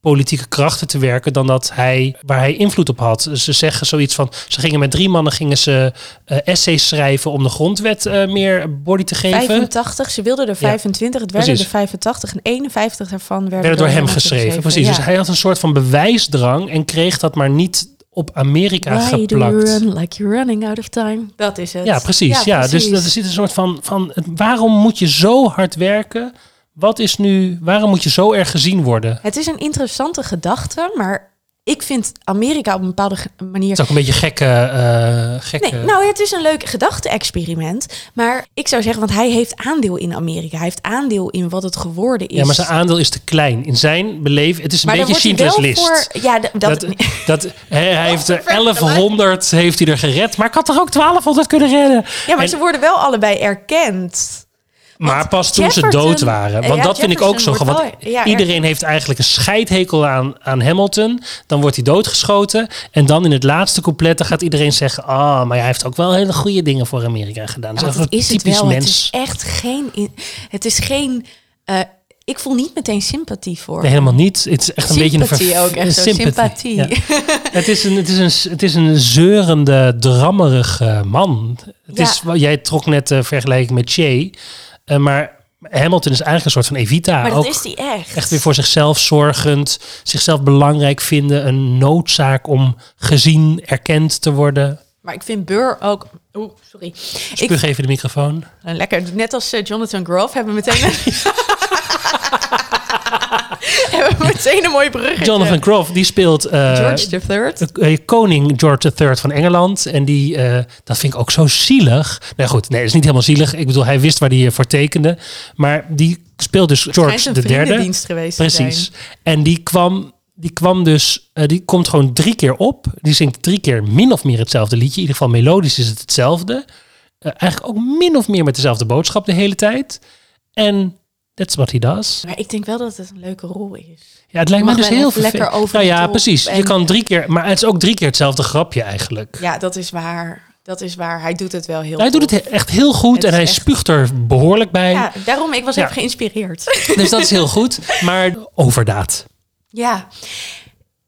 Speaker 1: politieke krachten te werken dan dat hij waar hij invloed op had. Ze zeggen zoiets van ze gingen met drie mannen gingen ze eh, essays schrijven om de grondwet eh, meer body te geven.
Speaker 2: 85, ze wilden er 25, het werden
Speaker 1: precies.
Speaker 2: er 85 en 51 daarvan werden,
Speaker 1: werden door hem geschreven. Precies.
Speaker 2: Ja.
Speaker 1: Dus hij had een soort van bewijsdrang en kreeg dat maar niet op Amerika
Speaker 2: Why you
Speaker 1: geplakt.
Speaker 2: run like you're running out of time? Dat is het.
Speaker 1: Ja, precies. Ja, dus
Speaker 2: precies.
Speaker 1: dat er zit een soort van, van waarom moet je zo hard werken? Wat is nu, waarom moet je zo erg gezien worden?
Speaker 2: Het is een interessante gedachte, maar ik vind Amerika op een bepaalde manier...
Speaker 1: Het is ook een beetje gekke, eh gekke
Speaker 2: Nee, nou, het is een leuk gedachte-experiment. Maar ik zou zeggen, want hij heeft aandeel in Amerika. Hij heeft aandeel in wat het geworden is.
Speaker 1: Ja, maar zijn aandeel is te klein. In zijn beleving, het is een
Speaker 2: Maar
Speaker 1: beetje Schindler's List.
Speaker 2: Voor, ja, dat,
Speaker 1: Dat, dat, hij, hij heeft er
Speaker 2: vergelijk.
Speaker 1: 1100 heeft hij er gered, maar ik had toch ook 1200 kunnen redden.
Speaker 2: ja, maar
Speaker 1: En-
Speaker 2: ze worden wel allebei erkend.
Speaker 1: Maar pas toen ze dood waren. Want
Speaker 2: Ja,
Speaker 1: dat vind ik ook zo. Want
Speaker 2: wordt wel- ja,
Speaker 1: iedereen heeft eigenlijk een scheidhekel aan, aan Hamilton. Dan wordt hij doodgeschoten. En dan in het laatste couplet dan gaat iedereen zeggen... Ah, maar hij heeft ook wel hele goede dingen voor Amerika gedaan. Dat is
Speaker 2: het het
Speaker 1: typisch.
Speaker 2: Het
Speaker 1: mens.
Speaker 2: is echt geen... Het is geen... eh, ik voel niet meteen sympathie voor.
Speaker 1: Nee, helemaal niet. Het is echt een beetje een
Speaker 2: ook, echt zo, sympathie.
Speaker 1: Ja. Het, is een, het, is een, het is een zeurende, drammerige man. Het
Speaker 2: Ja.
Speaker 1: is, jij trok net de vergelijking met Che. Eh, maar Hamilton is eigenlijk een soort van Evita.
Speaker 2: maar dat
Speaker 1: ook
Speaker 2: is die echt.
Speaker 1: echt weer voor zichzelf zorgend. Zichzelf belangrijk vinden. Een noodzaak om gezien, erkend te worden.
Speaker 2: Maar ik vind Burr ook... Oeh, sorry. Ik,
Speaker 1: Spuug even de microfoon.
Speaker 2: Lekker. Net als eh, Jonathan Groff hebben we meteen... (laughs) hebben we meteen een mooi bruggetje.
Speaker 1: Jonathan Groff, die speelt... eh,
Speaker 2: George Third.
Speaker 1: eh, koning George III van Engeland. En die, eh, dat vind ik ook zo zielig. Nou goed, nee, dat is niet helemaal zielig. Ik bedoel, hij wist waar hij voor tekende. Maar die speelt dus George de derde.
Speaker 2: vriendendienst geweest
Speaker 1: Precies.
Speaker 2: zijn.
Speaker 1: En die kwam, die kwam dus, eh, die komt gewoon drie keer op. Die zingt drie keer min of meer hetzelfde liedje. In ieder geval melodisch is het hetzelfde. Eh, eigenlijk ook min of meer met dezelfde boodschap de hele tijd. En that's what he does.
Speaker 2: Maar ik denk wel dat het een leuke rol is.
Speaker 1: Ja, het lijkt me dus heel
Speaker 2: lekker over
Speaker 1: Nou ja, precies. Je kan drie keer, maar het is ook drie keer hetzelfde grapje eigenlijk.
Speaker 2: Ja, dat is waar. Dat is waar. Hij doet het wel heel
Speaker 1: Hij doet het he- echt heel goed
Speaker 2: Het
Speaker 1: en hij
Speaker 2: echt-
Speaker 1: spuugt er behoorlijk bij.
Speaker 2: Ja, daarom, ik was
Speaker 1: Ja.
Speaker 2: even geïnspireerd. (laughs)
Speaker 1: Dus dat is heel goed. Maar overdaad.
Speaker 2: Ja.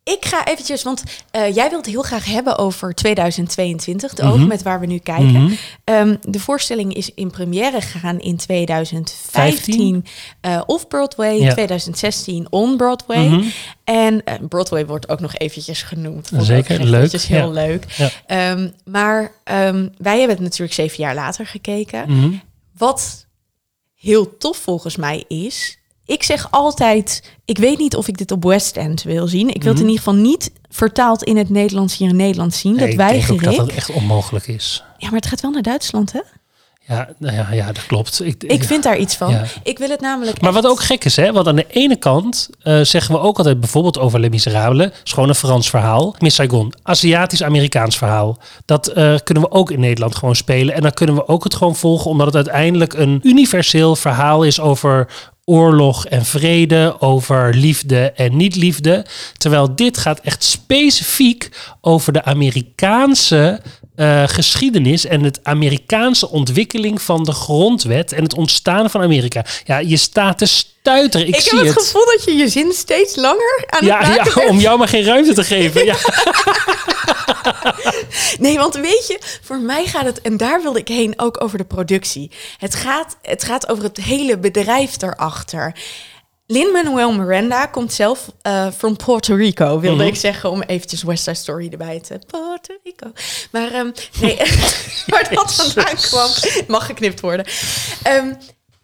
Speaker 2: Ik ga eventjes, want eh, jij wilt heel graag hebben over 2022, de ook met waar we nu kijken.
Speaker 1: Mhm.
Speaker 2: Ehm, de voorstelling is in première gegaan in 2015 eh off-Broadway,
Speaker 1: Ja.
Speaker 2: 2016 on-Broadway.
Speaker 1: Mhm.
Speaker 2: En eh, Broadway wordt ook nog eventjes genoemd.
Speaker 1: Zeker, leuk,
Speaker 2: eventjes heel
Speaker 1: ja.
Speaker 2: leuk.
Speaker 1: Ja.
Speaker 2: Ehm, maar ehm, wij hebben het natuurlijk zeven jaar later gekeken.
Speaker 1: Mhm.
Speaker 2: Wat heel tof volgens mij is. Ik zeg altijd, ik weet niet of ik dit op West End wil zien. Ik wil het in ieder geval niet vertaald in het Nederlands hier in Nederland zien.
Speaker 1: Mhm. Nee,
Speaker 2: dat
Speaker 1: ik denk ook dat dat echt onmogelijk is.
Speaker 2: Ja, maar het gaat wel naar Duitsland, hè?
Speaker 1: Ja, nou ja, ja dat klopt. Ik,
Speaker 2: Ik vind daar iets van.
Speaker 1: Ja.
Speaker 2: Ik wil het namelijk.
Speaker 1: Maar wat ook gek is, hè? Want aan de ene kant eh, zeggen we ook altijd bijvoorbeeld over Les Miserables. is gewoon een Frans verhaal. Miss Saigon, Aziatisch-Amerikaans verhaal. Dat eh, kunnen we ook in Nederland gewoon spelen. En dan kunnen we ook het gewoon volgen, omdat het uiteindelijk een universeel verhaal is over oorlog en vrede, over liefde en niet-liefde. Terwijl dit gaat echt specifiek over de Amerikaanse eh, geschiedenis en het Amerikaanse ontwikkeling van de grondwet en het ontstaan van Amerika. Ja, je staat te stuiteren. Ik,
Speaker 2: Ik
Speaker 1: zie
Speaker 2: heb het,
Speaker 1: het.
Speaker 2: gevoel dat je je zin steeds langer aan
Speaker 1: Ja,
Speaker 2: het maken
Speaker 1: ja, om jou maar geen ruimte te geven. Ja. (laughs)
Speaker 2: Nee, want weet je, voor mij gaat het, en daar wilde ik heen, ook over de productie. Het gaat, het gaat over het hele bedrijf erachter. Lin-Manuel Miranda komt zelf uh, from Puerto Rico, wilde
Speaker 1: Mhm.
Speaker 2: ik zeggen, om eventjes West Side Story erbij te... Puerto Rico. Maar, ehm, nee, (laughs) waar dat vandaan kwam, mag geknipt worden. Ehm,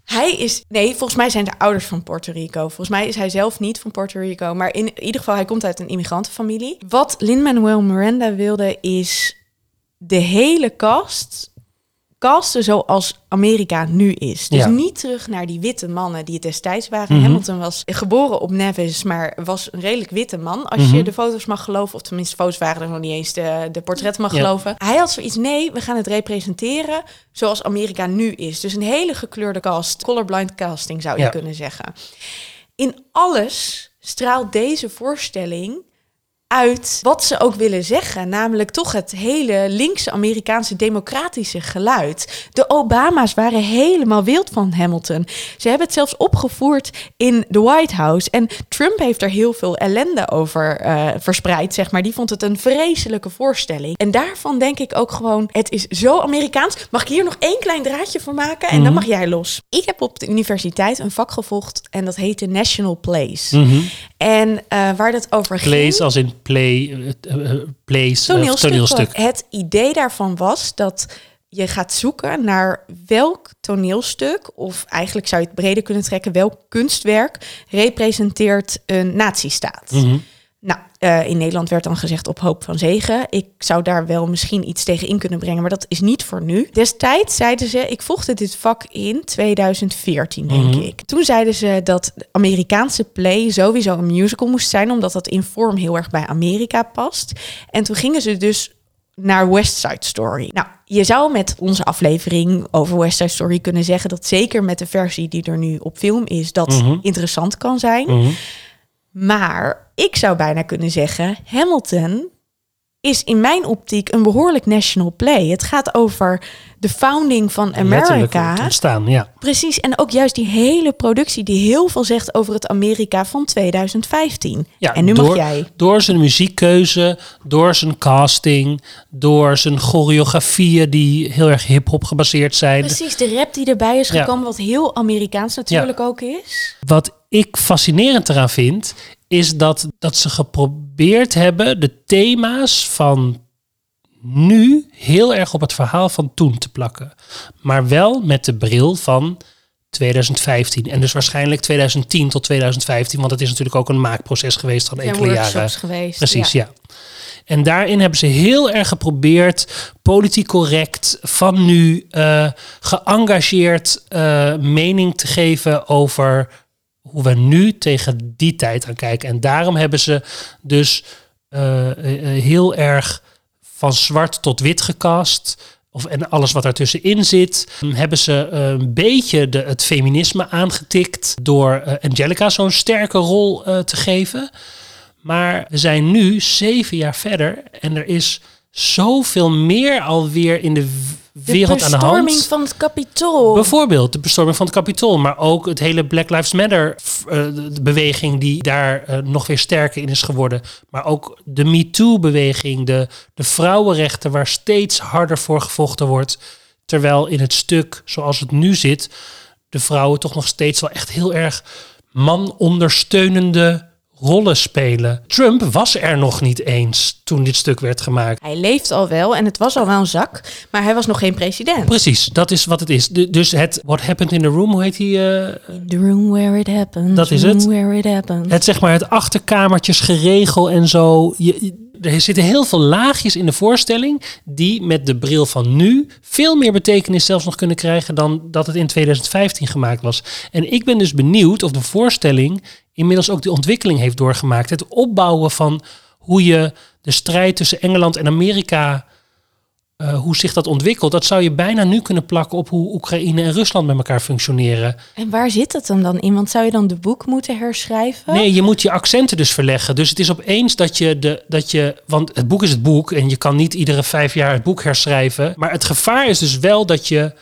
Speaker 2: hij is, nee, volgens mij zijn de ouders van Puerto Rico. Volgens mij is hij zelf niet van Puerto Rico, maar in ieder geval, hij komt uit een immigrantenfamilie. Wat Lin-Manuel Miranda wilde, is de hele cast casten zoals Amerika nu is. Dus
Speaker 1: Ja.
Speaker 2: niet terug naar die witte mannen die het destijds waren.
Speaker 1: Mhm.
Speaker 2: Hamilton was geboren op Nevis, maar was een redelijk witte man. Als je
Speaker 1: Mhm.
Speaker 2: de foto's mag geloven, of tenminste foto's waren er nog niet eens, de, de portretten mag
Speaker 1: Ja.
Speaker 2: geloven. Hij had zoiets, nee, we gaan het representeren zoals Amerika nu is. Dus een hele gekleurde cast, colorblind casting zou je
Speaker 1: Ja.
Speaker 2: kunnen zeggen. In alles straalt deze voorstelling uit wat ze ook willen zeggen. Namelijk toch het hele linkse Amerikaanse democratische geluid. De Obama's waren helemaal wild van Hamilton. Ze hebben het zelfs opgevoerd in de White House. En Trump heeft er heel veel ellende over eh, verspreid, zeg maar. Die vond het een vreselijke voorstelling. En daarvan denk ik ook gewoon, het is zo Amerikaans. Mag ik hier nog één klein draadje van maken? En dan
Speaker 1: Mhm.
Speaker 2: mag jij los. Ik heb op de universiteit een vak gevolgd en dat heette National Plays.
Speaker 1: Mhm.
Speaker 2: En eh, waar dat over ging...
Speaker 1: Plays als in play, eh, eh, plays, eh,
Speaker 2: toneelstuk.
Speaker 1: toneelstuk.
Speaker 2: Het idee daarvan was dat je gaat zoeken naar welk toneelstuk, of eigenlijk zou je het breder kunnen trekken, welk kunstwerk representeert een nazistaat.
Speaker 1: Mhm.
Speaker 2: Nou, eh, in Nederland werd dan gezegd op hoop van zegen. Ik zou daar wel misschien iets tegen in kunnen brengen, maar dat is niet voor nu. Destijds zeiden ze, ik volgde dit vak in 2014, denk
Speaker 1: Mhm.
Speaker 2: ik. Toen zeiden ze dat de Amerikaanse play sowieso een musical moest zijn, omdat dat in vorm heel erg bij Amerika past. En toen gingen ze dus naar West Side Story. Nou, je zou met onze aflevering over West Side Story kunnen zeggen dat zeker met de versie die er nu op film is, dat
Speaker 1: Mhm.
Speaker 2: interessant kan zijn.
Speaker 1: Mhm.
Speaker 2: Maar ik zou bijna kunnen zeggen, Hamilton is in mijn optiek een behoorlijk national play. Het gaat over de founding van Amerika.
Speaker 1: ontstaan, ja.
Speaker 2: Precies, en ook juist die hele productie die heel veel zegt over het Amerika van 2015.
Speaker 1: ja
Speaker 2: en nu
Speaker 1: door,
Speaker 2: mag jij.
Speaker 1: Door zijn muziekkeuze, door zijn casting, door zijn choreografieën die heel erg hip-hop gebaseerd zijn.
Speaker 2: Precies, de rap die erbij is
Speaker 1: Ja.
Speaker 2: gekomen, wat heel Amerikaans natuurlijk ook is.
Speaker 1: Wat ik fascinerend eraan vind, is dat, dat ze geprobeerd hebben de thema's van nu heel erg op het verhaal van toen te plakken. Maar wel met de bril van 2015. En dus waarschijnlijk 2010 tot 2015, want het is natuurlijk ook een maakproces geweest van enkele jaren.
Speaker 2: geweest.
Speaker 1: Precies,
Speaker 2: ja.
Speaker 1: ja. En daarin hebben ze heel erg geprobeerd, politiek correct, van nu eh, geëngageerd eh, mening te geven over hoe we nu tegen die tijd aan kijken. En daarom hebben ze dus eh, eh, eh, heel erg van zwart tot wit gecast. Of, en alles wat ertussenin zit. Hebben ze een beetje de, het feminisme aangetikt door Angelica zo'n sterke rol te geven. Maar we zijn nu zeven jaar verder en er is zoveel meer alweer in de
Speaker 2: De
Speaker 1: wereld aan de
Speaker 2: bestorming
Speaker 1: hand.
Speaker 2: van het kapitool.
Speaker 1: Bijvoorbeeld de bestorming van het Capitool, maar ook het hele Black Lives Matter eh, de beweging die daar eh, nog weer sterker in is geworden. Maar ook de MeToo-beweging, de, de vrouwenrechten waar steeds harder voor gevochten wordt. Terwijl in het stuk zoals het nu zit, de vrouwen toch nog steeds wel echt heel erg man-ondersteunende rollen spelen. Trump was er nog niet eens toen dit stuk werd gemaakt.
Speaker 2: Hij leeft al wel en het was al wel een zak, maar hij was nog geen president.
Speaker 1: Precies, dat is wat het is. De- dus het What Happened in the Room, hoe heet die? eh,
Speaker 2: The room where it happened.
Speaker 1: Dat is
Speaker 2: room
Speaker 1: het.
Speaker 2: Where it happened.
Speaker 1: het zeg maar het achterkamertjes geregel en zo. Je- er zitten heel veel laagjes in de voorstelling die met de bril van nu veel meer betekenis zelfs nog kunnen krijgen dan dat het in 2015 gemaakt was. En ik ben dus benieuwd of de voorstelling inmiddels ook de ontwikkeling heeft doorgemaakt. Het opbouwen van hoe je de strijd tussen Engeland en Amerika, eh, hoe zich dat ontwikkelt, dat zou je bijna nu kunnen plakken op hoe Oekraïne en Rusland met elkaar functioneren.
Speaker 2: En waar zit het hem dan in? Want zou je dan de boek moeten herschrijven?
Speaker 1: Nee, je moet je accenten dus verleggen. Dus het is opeens dat je de dat je. Want het boek is het boek en je kan niet iedere vijf jaar het boek herschrijven. Maar het gevaar is dus wel dat je.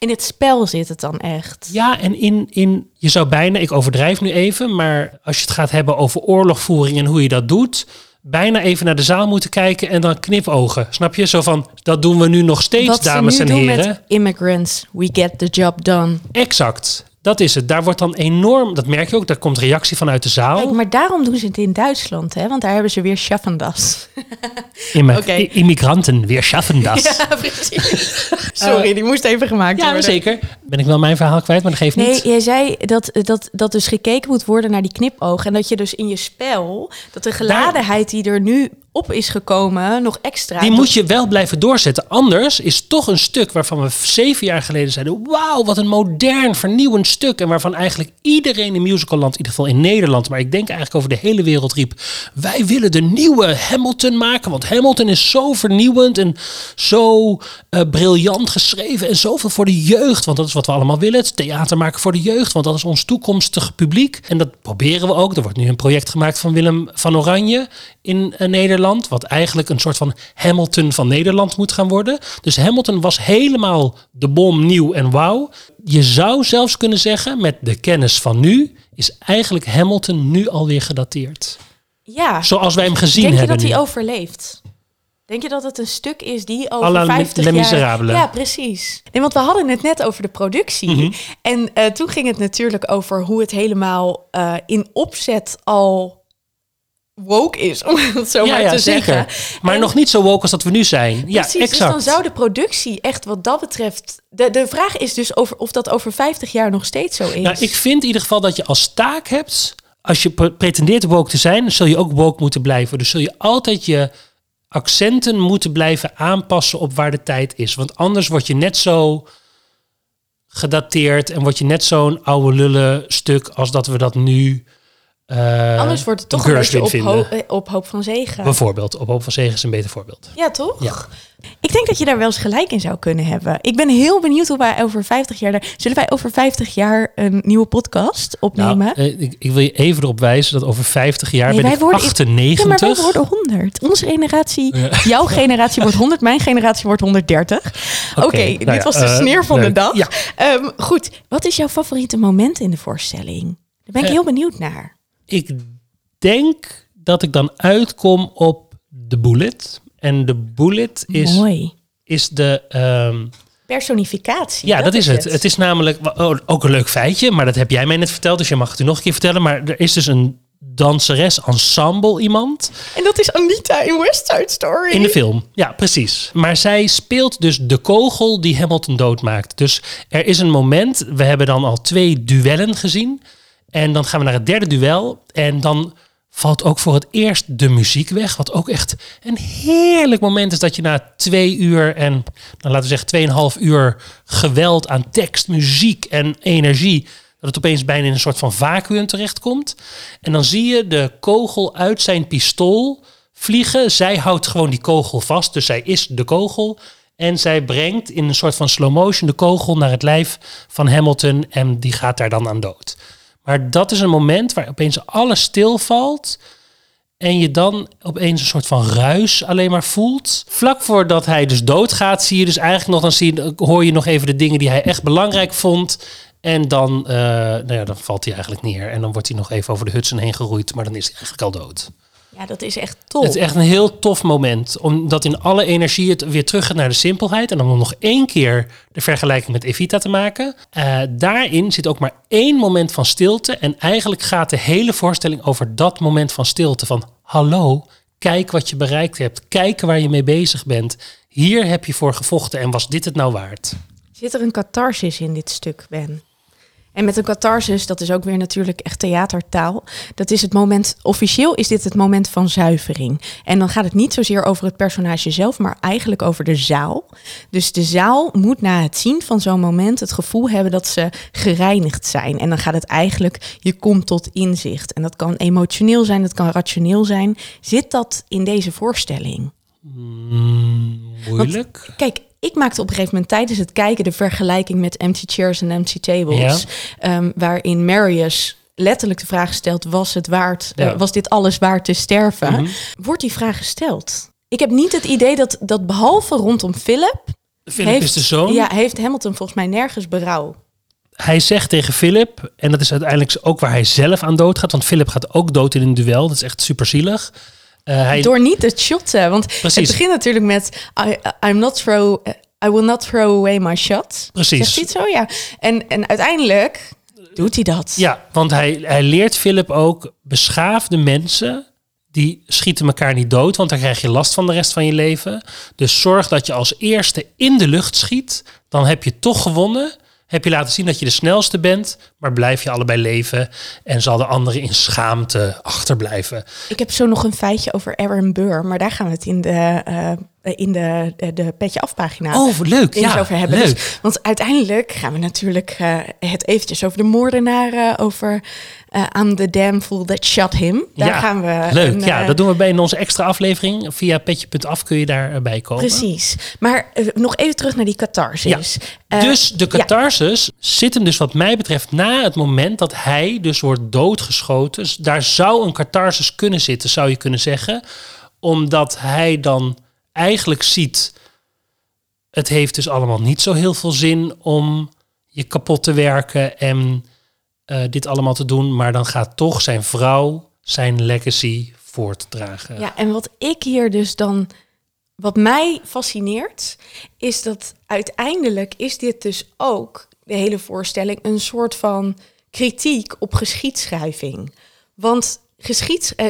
Speaker 2: In het spel zit het dan echt.
Speaker 1: Ja, en in, in. Je zou bijna. Ik overdrijf nu even. Maar als je het gaat hebben over oorlogvoering en hoe je dat doet. Bijna even naar de zaal moeten kijken en dan knipogen. Snap je? Zo van. Dat doen we nu nog steeds,
Speaker 2: Wat
Speaker 1: dames
Speaker 2: ze
Speaker 1: en
Speaker 2: nu doen
Speaker 1: heren.
Speaker 2: met immigrants, we get the job done.
Speaker 1: Exact. Dat is het. Daar wordt dan enorm, dat merk je ook, daar komt reactie vanuit de zaal.
Speaker 2: Kijk, maar daarom doen ze het in Duitsland, hè? Want daar hebben ze weer Schaffendas. (laughs)
Speaker 1: I- Immigranten, weer schaffen das. (laughs)
Speaker 2: Ja, precies. (laughs) Sorry, die moest even gemaakt
Speaker 1: Ja,
Speaker 2: worden.
Speaker 1: zeker. Ben ik wel mijn verhaal kwijt, maar dat geeft
Speaker 2: Nee,
Speaker 1: niet.
Speaker 2: jij zei dat, dat, dat dus gekeken moet worden naar die knipoog. En dat je dus in je spel, dat de geladenheid die er nu op is gekomen, nog extra...
Speaker 1: Die moet je wel blijven doorzetten. Anders is toch een stuk waarvan we zeven jaar geleden zeiden... wauw, wat een modern, vernieuwend stuk. En waarvan eigenlijk iedereen in musicalland, in ieder geval in Nederland... maar ik denk eigenlijk over de hele wereld riep... wij willen de nieuwe Hamilton maken. Want Hamilton is zo vernieuwend en zo eh, briljant geschreven... en zoveel voor de jeugd. Want dat is wat we allemaal willen. Het theater maken voor de jeugd. Want dat is ons toekomstige publiek. En dat proberen we ook. Er wordt nu een project gemaakt van Willem van Oranje in eh, Nederland. Wat eigenlijk een soort van Hamilton van Nederland moet gaan worden. Dus Hamilton was helemaal de bom nieuw en wauw. Je zou zelfs kunnen zeggen, met de kennis van nu, is eigenlijk Hamilton nu alweer gedateerd.
Speaker 2: Ja,
Speaker 1: Zoals wij hem gezien
Speaker 2: denk je
Speaker 1: hebben
Speaker 2: dat
Speaker 1: nu.
Speaker 2: hij overleeft? Denk je dat het een stuk is die over
Speaker 1: À la
Speaker 2: 50
Speaker 1: Les
Speaker 2: jaar... Ja, precies. Nee, want we hadden het net over de productie.
Speaker 1: Mhm.
Speaker 2: En eh, toen ging het natuurlijk over hoe het helemaal eh, in opzet al woke is, (laughs) om het zo
Speaker 1: ja,
Speaker 2: maar
Speaker 1: ja,
Speaker 2: te
Speaker 1: zeker.
Speaker 2: zeggen.
Speaker 1: Maar
Speaker 2: En-
Speaker 1: nog niet zo woke als dat we nu zijn. Ja,
Speaker 2: Precies,
Speaker 1: exact.
Speaker 2: dus dan zou de productie echt wat dat betreft... De, de vraag is dus over, of dat over 50 jaar nog steeds zo is.
Speaker 1: Nou, ik vind in ieder geval dat je als taak hebt, als je pre- pretendeert woke te zijn, zul je ook woke moeten blijven. Dus zul je altijd je accenten moeten blijven aanpassen op waar de tijd is. Want anders word je net zo gedateerd en word je net zo'n oude lullen stuk als dat we dat nu. Eh,
Speaker 2: Anders wordt het toch een beetje op, ho- eh, op hoop van zegen.
Speaker 1: Bijvoorbeeld, op Hoop van Zegen is een beter voorbeeld.
Speaker 2: Ja, toch?
Speaker 1: Ja.
Speaker 2: Ik denk dat je daar wel eens gelijk in zou kunnen hebben. Ik ben heel benieuwd hoe wij over 50 jaar... daar- Zullen wij over 50 jaar een nieuwe podcast opnemen?
Speaker 1: Nou, eh, ik, ik wil je even erop wijzen dat over 50 jaar
Speaker 2: Nee,
Speaker 1: ben
Speaker 2: wij
Speaker 1: ik
Speaker 2: worden-
Speaker 1: 98.
Speaker 2: Ja, maar wij worden 100. Onze generatie,
Speaker 1: Ja.
Speaker 2: jouw generatie wordt 100, mijn generatie wordt 130. Oké,
Speaker 1: nou
Speaker 2: dit
Speaker 1: ja,
Speaker 2: was de sneer van de dag.
Speaker 1: Ja.
Speaker 2: Ehm, goed, wat is jouw favoriete moment in de voorstelling? Daar ben ik heel benieuwd naar.
Speaker 1: Ik denk dat ik dan uitkom op de bullet. En de bullet is,
Speaker 2: Mooi.
Speaker 1: is de. ehm,
Speaker 2: Personificatie.
Speaker 1: ja, dat, is het. het. is namelijk oh, ook een leuk feitje, maar dat heb jij mij net verteld, dus je mag het u nog een keer vertellen. Maar er is dus een danseres ensemble iemand
Speaker 2: En dat is Anita in West Side Story.
Speaker 1: in de film. Ja, precies. Maar zij speelt dus de kogel die Hamilton doodmaakt. Dus er is een moment, we hebben dan al twee duellen gezien. En dan gaan we naar het derde duel. En dan valt ook voor het eerst de muziek weg. Wat ook echt een heerlijk moment is dat je na twee uur en nou, laten we zeggen tweeënhalf uur geweld aan tekst, muziek en energie. Dat het opeens bijna in een soort van vacuüm terechtkomt. En dan zie je de kogel uit zijn pistool vliegen. Zij houdt gewoon die kogel vast. Dus zij is de kogel. En zij brengt in een soort van slow motion de kogel naar het lijf van Hamilton. En die gaat daar dan aan dood. Maar dat is een moment waar opeens alles stilvalt. En je dan opeens een soort van ruis alleen maar voelt. Vlak voordat hij dus doodgaat, zie je dus eigenlijk nog, dan zie je, hoor je nog even de dingen die hij echt belangrijk vond. En dan, eh, nou ja, dan valt hij eigenlijk neer. En dan wordt hij nog even over de Hudson heen geroeid. Maar dan is hij eigenlijk al dood.
Speaker 2: Ja, dat is echt top.
Speaker 1: Het is echt een heel tof moment. Omdat in alle energie het weer terug gaat naar de simpelheid. En dan om nog één keer de vergelijking met Evita te maken. Eh, daarin zit ook maar één moment van stilte. En eigenlijk gaat de hele voorstelling over dat moment van stilte. Van hallo, kijk wat je bereikt hebt. Kijk waar je mee bezig bent. Hier heb je voor gevochten en was dit het nou waard?
Speaker 2: Zit er een catharsis in dit stuk, Ben? En met een catharsis, dat is ook weer natuurlijk echt theatertaal. Dat is het moment, officieel is dit het moment van zuivering. En dan gaat het niet zozeer over het personage zelf, maar eigenlijk over de zaal. Dus de zaal moet na het zien van zo'n moment het gevoel hebben dat ze gereinigd zijn. En dan gaat het eigenlijk, je komt tot inzicht. En dat kan emotioneel zijn, dat kan rationeel zijn. Zit dat in deze voorstelling?
Speaker 1: Mm, moeilijk.
Speaker 2: Kijk, ik maakte op een gegeven moment tijdens het kijken de vergelijking met empty chairs en empty tables. ehm, waarin Marius letterlijk de vraag stelt: was het waard? eh, was dit alles waard te sterven?
Speaker 1: Mhm.
Speaker 2: Wordt die vraag gesteld? Ik heb niet het idee dat, dat behalve rondom Philip,
Speaker 1: Philip
Speaker 2: heeft,
Speaker 1: is de zoon.
Speaker 2: Ja, heeft Hamilton volgens mij nergens berouw.
Speaker 1: hij zegt tegen Philip, en dat is uiteindelijk ook waar hij zelf aan dood gaat, want Philip gaat ook dood in een duel. Dat is echt super zielig. Eh, hij,
Speaker 2: Door niet het shotten. Want
Speaker 1: Precies.
Speaker 2: het begint natuurlijk met: I, I'm not throw, I will not throw away my shot.
Speaker 1: Precies.
Speaker 2: Zegt hij zo? Ja. En, en uiteindelijk doet hij dat.
Speaker 1: Ja, want hij, hij leert Philip ook beschaafde mensen. Die schieten elkaar niet dood, want daar krijg je last van de rest van je leven. Dus zorg dat je als eerste in de lucht schiet. Dan heb je toch gewonnen. Heb je laten zien dat je de snelste bent, maar blijf je allebei leven en zal de andere in schaamte achterblijven.
Speaker 2: Ik heb zo nog een feitje over Aaron Burr, maar daar gaan we het in de, uh, in de, de, petje afpagina
Speaker 1: oh, leuk, ja,
Speaker 2: over hebben.
Speaker 1: Leuk.
Speaker 2: Dus, want uiteindelijk gaan we natuurlijk uh, het eventjes over de moordenaar, uh, over uh, I'm the damn fool that shot him. Daar
Speaker 1: ja,
Speaker 2: gaan we.
Speaker 1: Leuk,
Speaker 2: een,
Speaker 1: ja, dat doen we bij in onze extra aflevering. Via petje.af kun je daarbij komen.
Speaker 2: Precies. Maar nog even terug naar die catharsis.
Speaker 1: Ja. dus de catharsis ja. zit hem dus wat mij betreft na het moment dat hij dus wordt doodgeschoten. Dus daar zou een catharsis kunnen zitten, zou je kunnen zeggen. Omdat hij dan eigenlijk ziet... het heeft dus allemaal niet zo heel veel zin om je kapot te werken... en uh, dit allemaal te doen. Maar dan gaat toch zijn vrouw zijn legacy voortdragen.
Speaker 2: Ja, en wat ik hier dus dan... Wat mij fascineert, is dat uiteindelijk is dit dus ook, de hele voorstelling, een soort van kritiek op geschiedschrijving. Want geschieds, eh,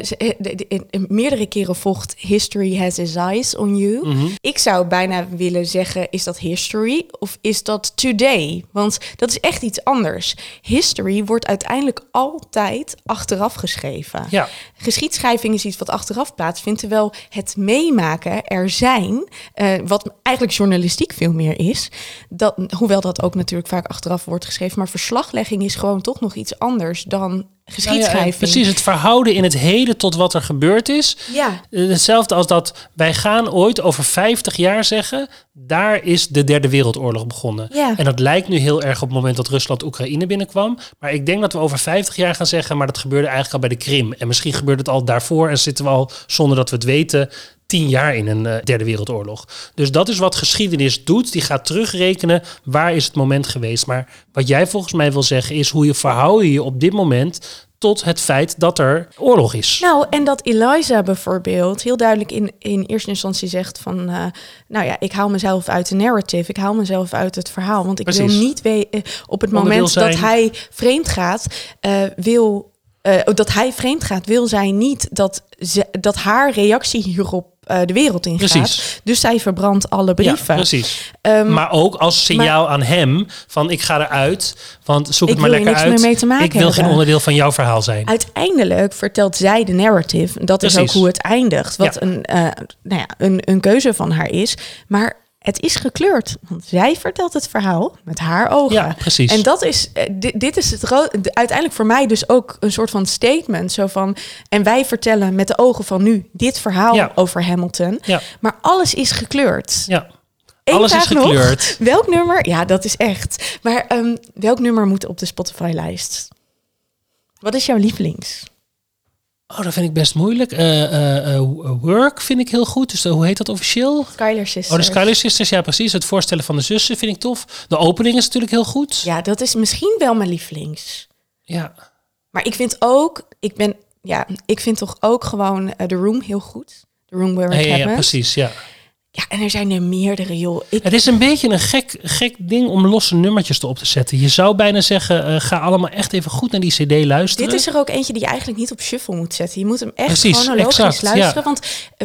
Speaker 2: eh, meerdere keren vocht History has its eyes on you.
Speaker 1: Mhm.
Speaker 2: Ik zou bijna willen zeggen, is dat history of is dat today? Want dat is echt iets anders. History wordt uiteindelijk altijd achteraf geschreven.
Speaker 1: Ja.
Speaker 2: Geschiedschrijving is iets wat achteraf plaatsvindt, terwijl het meemaken, er zijn, uh, wat eigenlijk journalistiek veel meer is, dat, hoewel dat ook natuurlijk vaak achteraf wordt geschreven, maar verslaglegging is gewoon toch nog iets anders dan geschiedschrijving.
Speaker 1: Nou ja, precies, het verhouden in het heden tot wat er gebeurd is.
Speaker 2: Ja.
Speaker 1: Hetzelfde als dat wij gaan ooit over 50 jaar zeggen, daar is de derde wereldoorlog begonnen.
Speaker 2: Ja.
Speaker 1: En dat lijkt nu heel erg op het moment dat Rusland Oekraïne binnenkwam. Maar ik denk dat we over 50 jaar gaan zeggen, maar dat gebeurde eigenlijk al bij de Krim. En misschien gebeurde het al daarvoor en zitten we al, zonder dat we het weten, tien jaar in een uh, derde wereldoorlog. Dus dat is wat geschiedenis doet. Die gaat terugrekenen waar is het moment geweest. Maar wat jij volgens mij wil zeggen is hoe je verhoud je op dit moment tot het feit dat er oorlog is.
Speaker 2: Nou, en dat Eliza bijvoorbeeld heel duidelijk in, in eerste instantie zegt van... Uh, nou ja, ik haal mezelf uit de narrative, ik haal mezelf uit het verhaal. Want ik
Speaker 1: Precies.
Speaker 2: wil niet weten op het moment dat hij vreemd gaat, uh, wil... Uh, dat hij vreemd gaat, wil zij niet dat, ze, dat haar reactie hierop uh, de wereld in
Speaker 1: Precies.
Speaker 2: gaat. Dus zij verbrandt alle brieven.
Speaker 1: Ja, precies.
Speaker 2: Um,
Speaker 1: maar ook als signaal aan hem van ik ga eruit, want zoek het maar lekker uit.
Speaker 2: meer mee te maken
Speaker 1: ik wil geen onderdeel van jouw verhaal zijn.
Speaker 2: uiteindelijk vertelt zij de narrative. Dat is ook hoe het eindigt. Wat
Speaker 1: Ja.
Speaker 2: een, uh, nou ja, een, een keuze van haar is. Maar het is gekleurd. Want zij vertelt het verhaal met haar ogen.
Speaker 1: Ja, precies.
Speaker 2: En dat is, eh, dit, dit is het uiteindelijk voor mij dus ook een soort van statement. Zo van, en wij vertellen met de ogen van nu dit verhaal
Speaker 1: Ja.
Speaker 2: over Hamilton.
Speaker 1: Ja.
Speaker 2: Maar alles is gekleurd.
Speaker 1: Ja.
Speaker 2: Eén
Speaker 1: Alles is
Speaker 2: nog.
Speaker 1: gekleurd.
Speaker 2: Welk nummer? Ja, dat is echt. Maar ehm, welk nummer moet op de Spotify-lijst? Wat is jouw lievelings?
Speaker 1: Oh, dat vind ik best moeilijk. Eh, eh, eh, work vind ik heel goed. Dus hoe heet dat officieel?
Speaker 2: Skylar Sisters.
Speaker 1: Oh, de Skyler Sisters, ja precies. Het voorstellen van de zussen vind ik tof. De opening is natuurlijk heel goed.
Speaker 2: Ja, dat is misschien wel mijn lievelings.
Speaker 1: Ja.
Speaker 2: Maar ik vind ook, ik ben, ja, ik vind toch ook gewoon eh, The Room heel goed. The Room Where It
Speaker 1: Ja, ja, ja, precies, ja.
Speaker 2: Ja, en er zijn er meerdere, joh. Ik,
Speaker 1: Het is een beetje een gek, gek ding om losse nummertjes erop te zetten. Je zou bijna zeggen, eh, ga allemaal echt even goed naar die cd luisteren.
Speaker 2: dit is er ook eentje die je eigenlijk niet op shuffle moet zetten. Je moet hem echt
Speaker 1: Precies,
Speaker 2: chronologisch
Speaker 1: exact,
Speaker 2: luisteren.
Speaker 1: ja.
Speaker 2: Want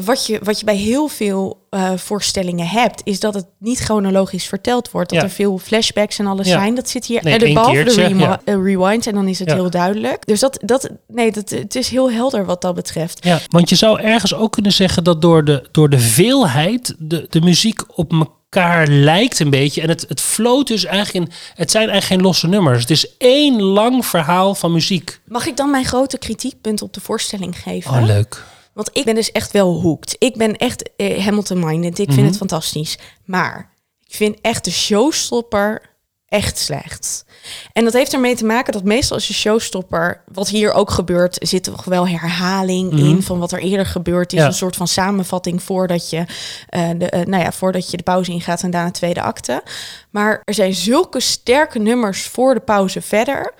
Speaker 2: wat je, wat je bij heel veel eh, voorstellingen hebt, is dat het niet chronologisch verteld wordt. Dat
Speaker 1: Ja.
Speaker 2: er veel flashbacks en alles
Speaker 1: Ja.
Speaker 2: zijn. Dat zit hier.
Speaker 1: Nee,
Speaker 2: en behalve de remi-
Speaker 1: ja.
Speaker 2: eh, rewind en dan is het heel duidelijk. Dus dat, dat, nee, dat, het is heel helder wat dat betreft.
Speaker 1: Ja, want je zou ergens ook kunnen zeggen dat door de, door de veelheid de, de muziek op elkaar lijkt een beetje. En het, het floot dus eigenlijk in. Het zijn eigenlijk geen losse nummers. Het is één lang verhaal van muziek.
Speaker 2: Mag ik dan mijn grote kritiekpunt op de voorstelling geven?
Speaker 1: Oh, leuk.
Speaker 2: Want ik ben dus echt wel hooked. Ik ben echt eh, Hamilton-minded. Ik vind
Speaker 1: Mhm.
Speaker 2: het fantastisch. Maar ik vind echt de showstopper echt slecht. En dat heeft ermee te maken dat meestal als je showstopper... wat hier ook gebeurt, zit toch wel herhaling
Speaker 1: Mhm.
Speaker 2: in... van wat er eerder gebeurd is.
Speaker 1: Ja.
Speaker 2: Een soort van samenvatting voordat je, eh, de, eh, nou ja, voordat je de pauze ingaat... en daarna tweede acte. Maar er zijn zulke sterke nummers voor de pauze verder...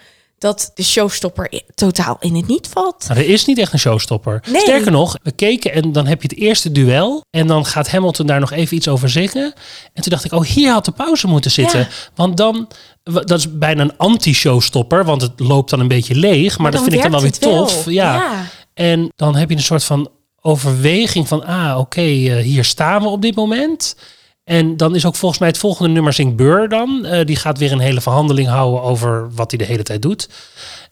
Speaker 2: dat de showstopper totaal in het niet valt.
Speaker 1: Nou, er is niet echt een showstopper.
Speaker 2: Nee.
Speaker 1: Sterker nog, we keken en dan heb je het eerste duel. En dan gaat Hamilton daar nog even iets over zeggen. En toen dacht ik, oh, hier had de pauze moeten zitten.
Speaker 2: Ja.
Speaker 1: Want dan, dat is bijna een anti-showstopper. Want het loopt dan een beetje leeg. Maar, dat vind ik dan wel weer
Speaker 2: wel.
Speaker 1: tof. Ja.
Speaker 2: Ja.
Speaker 1: En dan heb je een soort van overweging van, ah, oké, eh, hier staan we op dit moment. En dan is ook volgens mij het volgende nummer zingt Burr dan. Eh, die gaat weer een hele verhandeling houden over wat hij de hele tijd doet.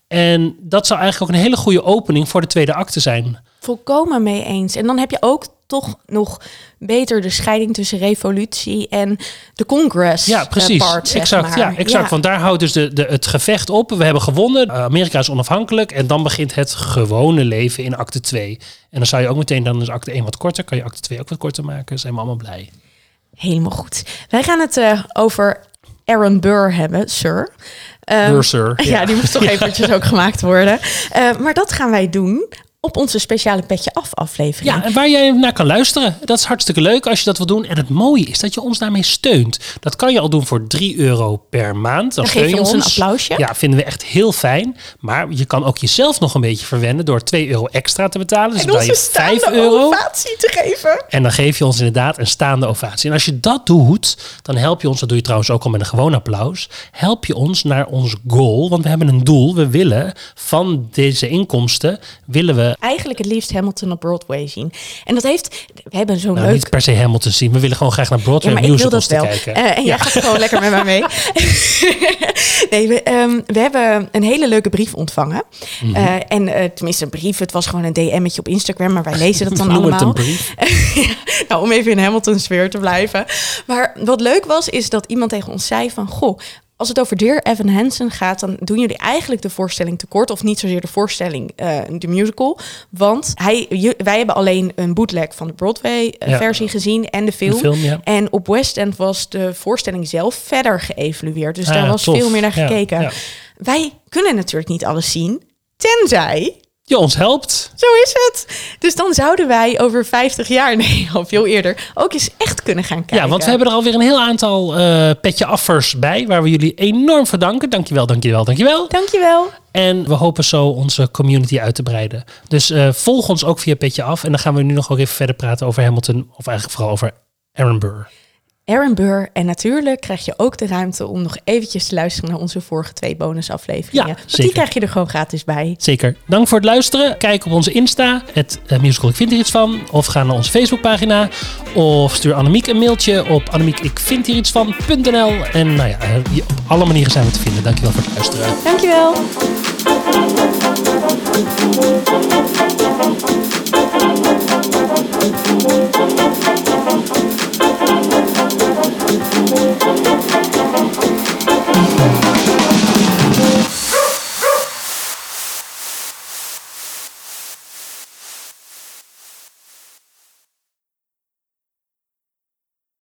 Speaker 1: En dat zou eigenlijk ook een hele goede opening voor de tweede acte zijn.
Speaker 2: Volkomen mee eens. En dan heb je ook toch nog beter de scheiding tussen revolutie en de Congress.
Speaker 1: Ja,
Speaker 2: eh,
Speaker 1: precies.
Speaker 2: part, zeg
Speaker 1: exact.
Speaker 2: maar.
Speaker 1: Ja, exact. Want daar houdt dus de, de, het gevecht op. We hebben gewonnen. Uh, Amerika is onafhankelijk. En dan begint het gewone leven in acte 2. En dan zou je ook meteen, dan is acte 1 wat korter. Kan je acte 2 ook wat korter maken. Zijn we allemaal blij.
Speaker 2: Helemaal goed. Wij gaan het eh, over Aaron Burr hebben, sir. Ehm,
Speaker 1: Burr, sir.
Speaker 2: Ja. (laughs)
Speaker 1: Ja.
Speaker 2: die moest toch eventjes ook gemaakt worden. Eh, maar dat gaan wij doen op onze speciale Petje Af aflevering.
Speaker 1: Ja, en waar jij naar kan luisteren. Dat is hartstikke leuk als je dat wil doen. En het mooie is dat je ons daarmee steunt. Dat kan je al doen voor 3 euro per maand. Dan,
Speaker 2: Dan geef je ons een
Speaker 1: ons.
Speaker 2: applausje.
Speaker 1: Ja, vinden we echt heel fijn. Maar je kan ook jezelf nog een beetje verwennen door 2 euro extra te betalen. Dus
Speaker 2: en
Speaker 1: je 5
Speaker 2: staande
Speaker 1: euro.
Speaker 2: ovatie te geven.
Speaker 1: En dan geef je ons inderdaad een staande ovatie. En als je dat doet, dan help je ons, dat doe je trouwens ook al met een gewoon applaus, help je ons naar ons goal. Want we hebben een doel. We willen van deze inkomsten, willen we
Speaker 2: Eigenlijk het liefst Hamilton op Broadway zien. En dat heeft... We hebben zo'n
Speaker 1: nou,
Speaker 2: leuk...
Speaker 1: niet per se Hamilton zien. We willen gewoon graag naar Broadway
Speaker 2: Ja, maar ik wil
Speaker 1: musicals
Speaker 2: dat
Speaker 1: te
Speaker 2: wel.
Speaker 1: kijken.
Speaker 2: Eh, en jij gaat gewoon lekker met mij mee. (laughs) nee, we, ehm, we hebben een hele leuke brief ontvangen.
Speaker 1: Mhm.
Speaker 2: Eh, en eh, tenminste, een brief. Het was gewoon een DM'tje op Instagram, maar wij lezen dat dan allemaal.
Speaker 1: een brief. (laughs)
Speaker 2: nou, om even in Hamilton sfeer te blijven. Maar wat leuk was, is dat iemand tegen ons zei van... Goh, als het over Dear Evan Hansen gaat, dan doen jullie eigenlijk de voorstelling tekort. Of niet zozeer de voorstelling, eh, de musical. Want hij, wij hebben alleen een bootleg van de
Speaker 1: Ja.
Speaker 2: Broadway-versie gezien en de film.
Speaker 1: De film, ja.
Speaker 2: En op West End was de voorstelling zelf verder geëvalueerd. Dus daar
Speaker 1: Ah,
Speaker 2: was
Speaker 1: tof.
Speaker 2: veel meer naar gekeken. Wij kunnen natuurlijk niet alles zien, tenzij
Speaker 1: Je ons helpt.
Speaker 2: zo is het. Dus dan zouden wij over 50 jaar, (laughs) nee, al veel eerder, ook eens echt kunnen gaan kijken.
Speaker 1: Ja, want we hebben er alweer een heel aantal eh petje affers bij, waar we jullie enorm voor danken. Dankjewel, dankjewel, dankjewel.
Speaker 2: Dankjewel.
Speaker 1: En we hopen zo onze community uit te breiden. Dus eh, volg ons ook via Petje Af. En dan gaan we nu nog ook even verder praten over Hamilton. Of eigenlijk vooral over Aaron Burr.
Speaker 2: Aaron Burr. En natuurlijk krijg je ook de ruimte om nog eventjes te luisteren naar onze vorige twee bonusafleveringen.
Speaker 1: Ja,
Speaker 2: Want die krijg je er gewoon gratis bij.
Speaker 1: Zeker. Dank voor het luisteren. Kijk op onze Insta, het eh, musical Ik Vind Hier Iets Van. Of ga naar onze Facebookpagina. Of stuur Annemiek een mailtje op annemiek ik vind hier iets van.nl. En nou ja, eh, op alle manieren zijn we te vinden. Dankjewel voor het luisteren.
Speaker 2: Dankjewel.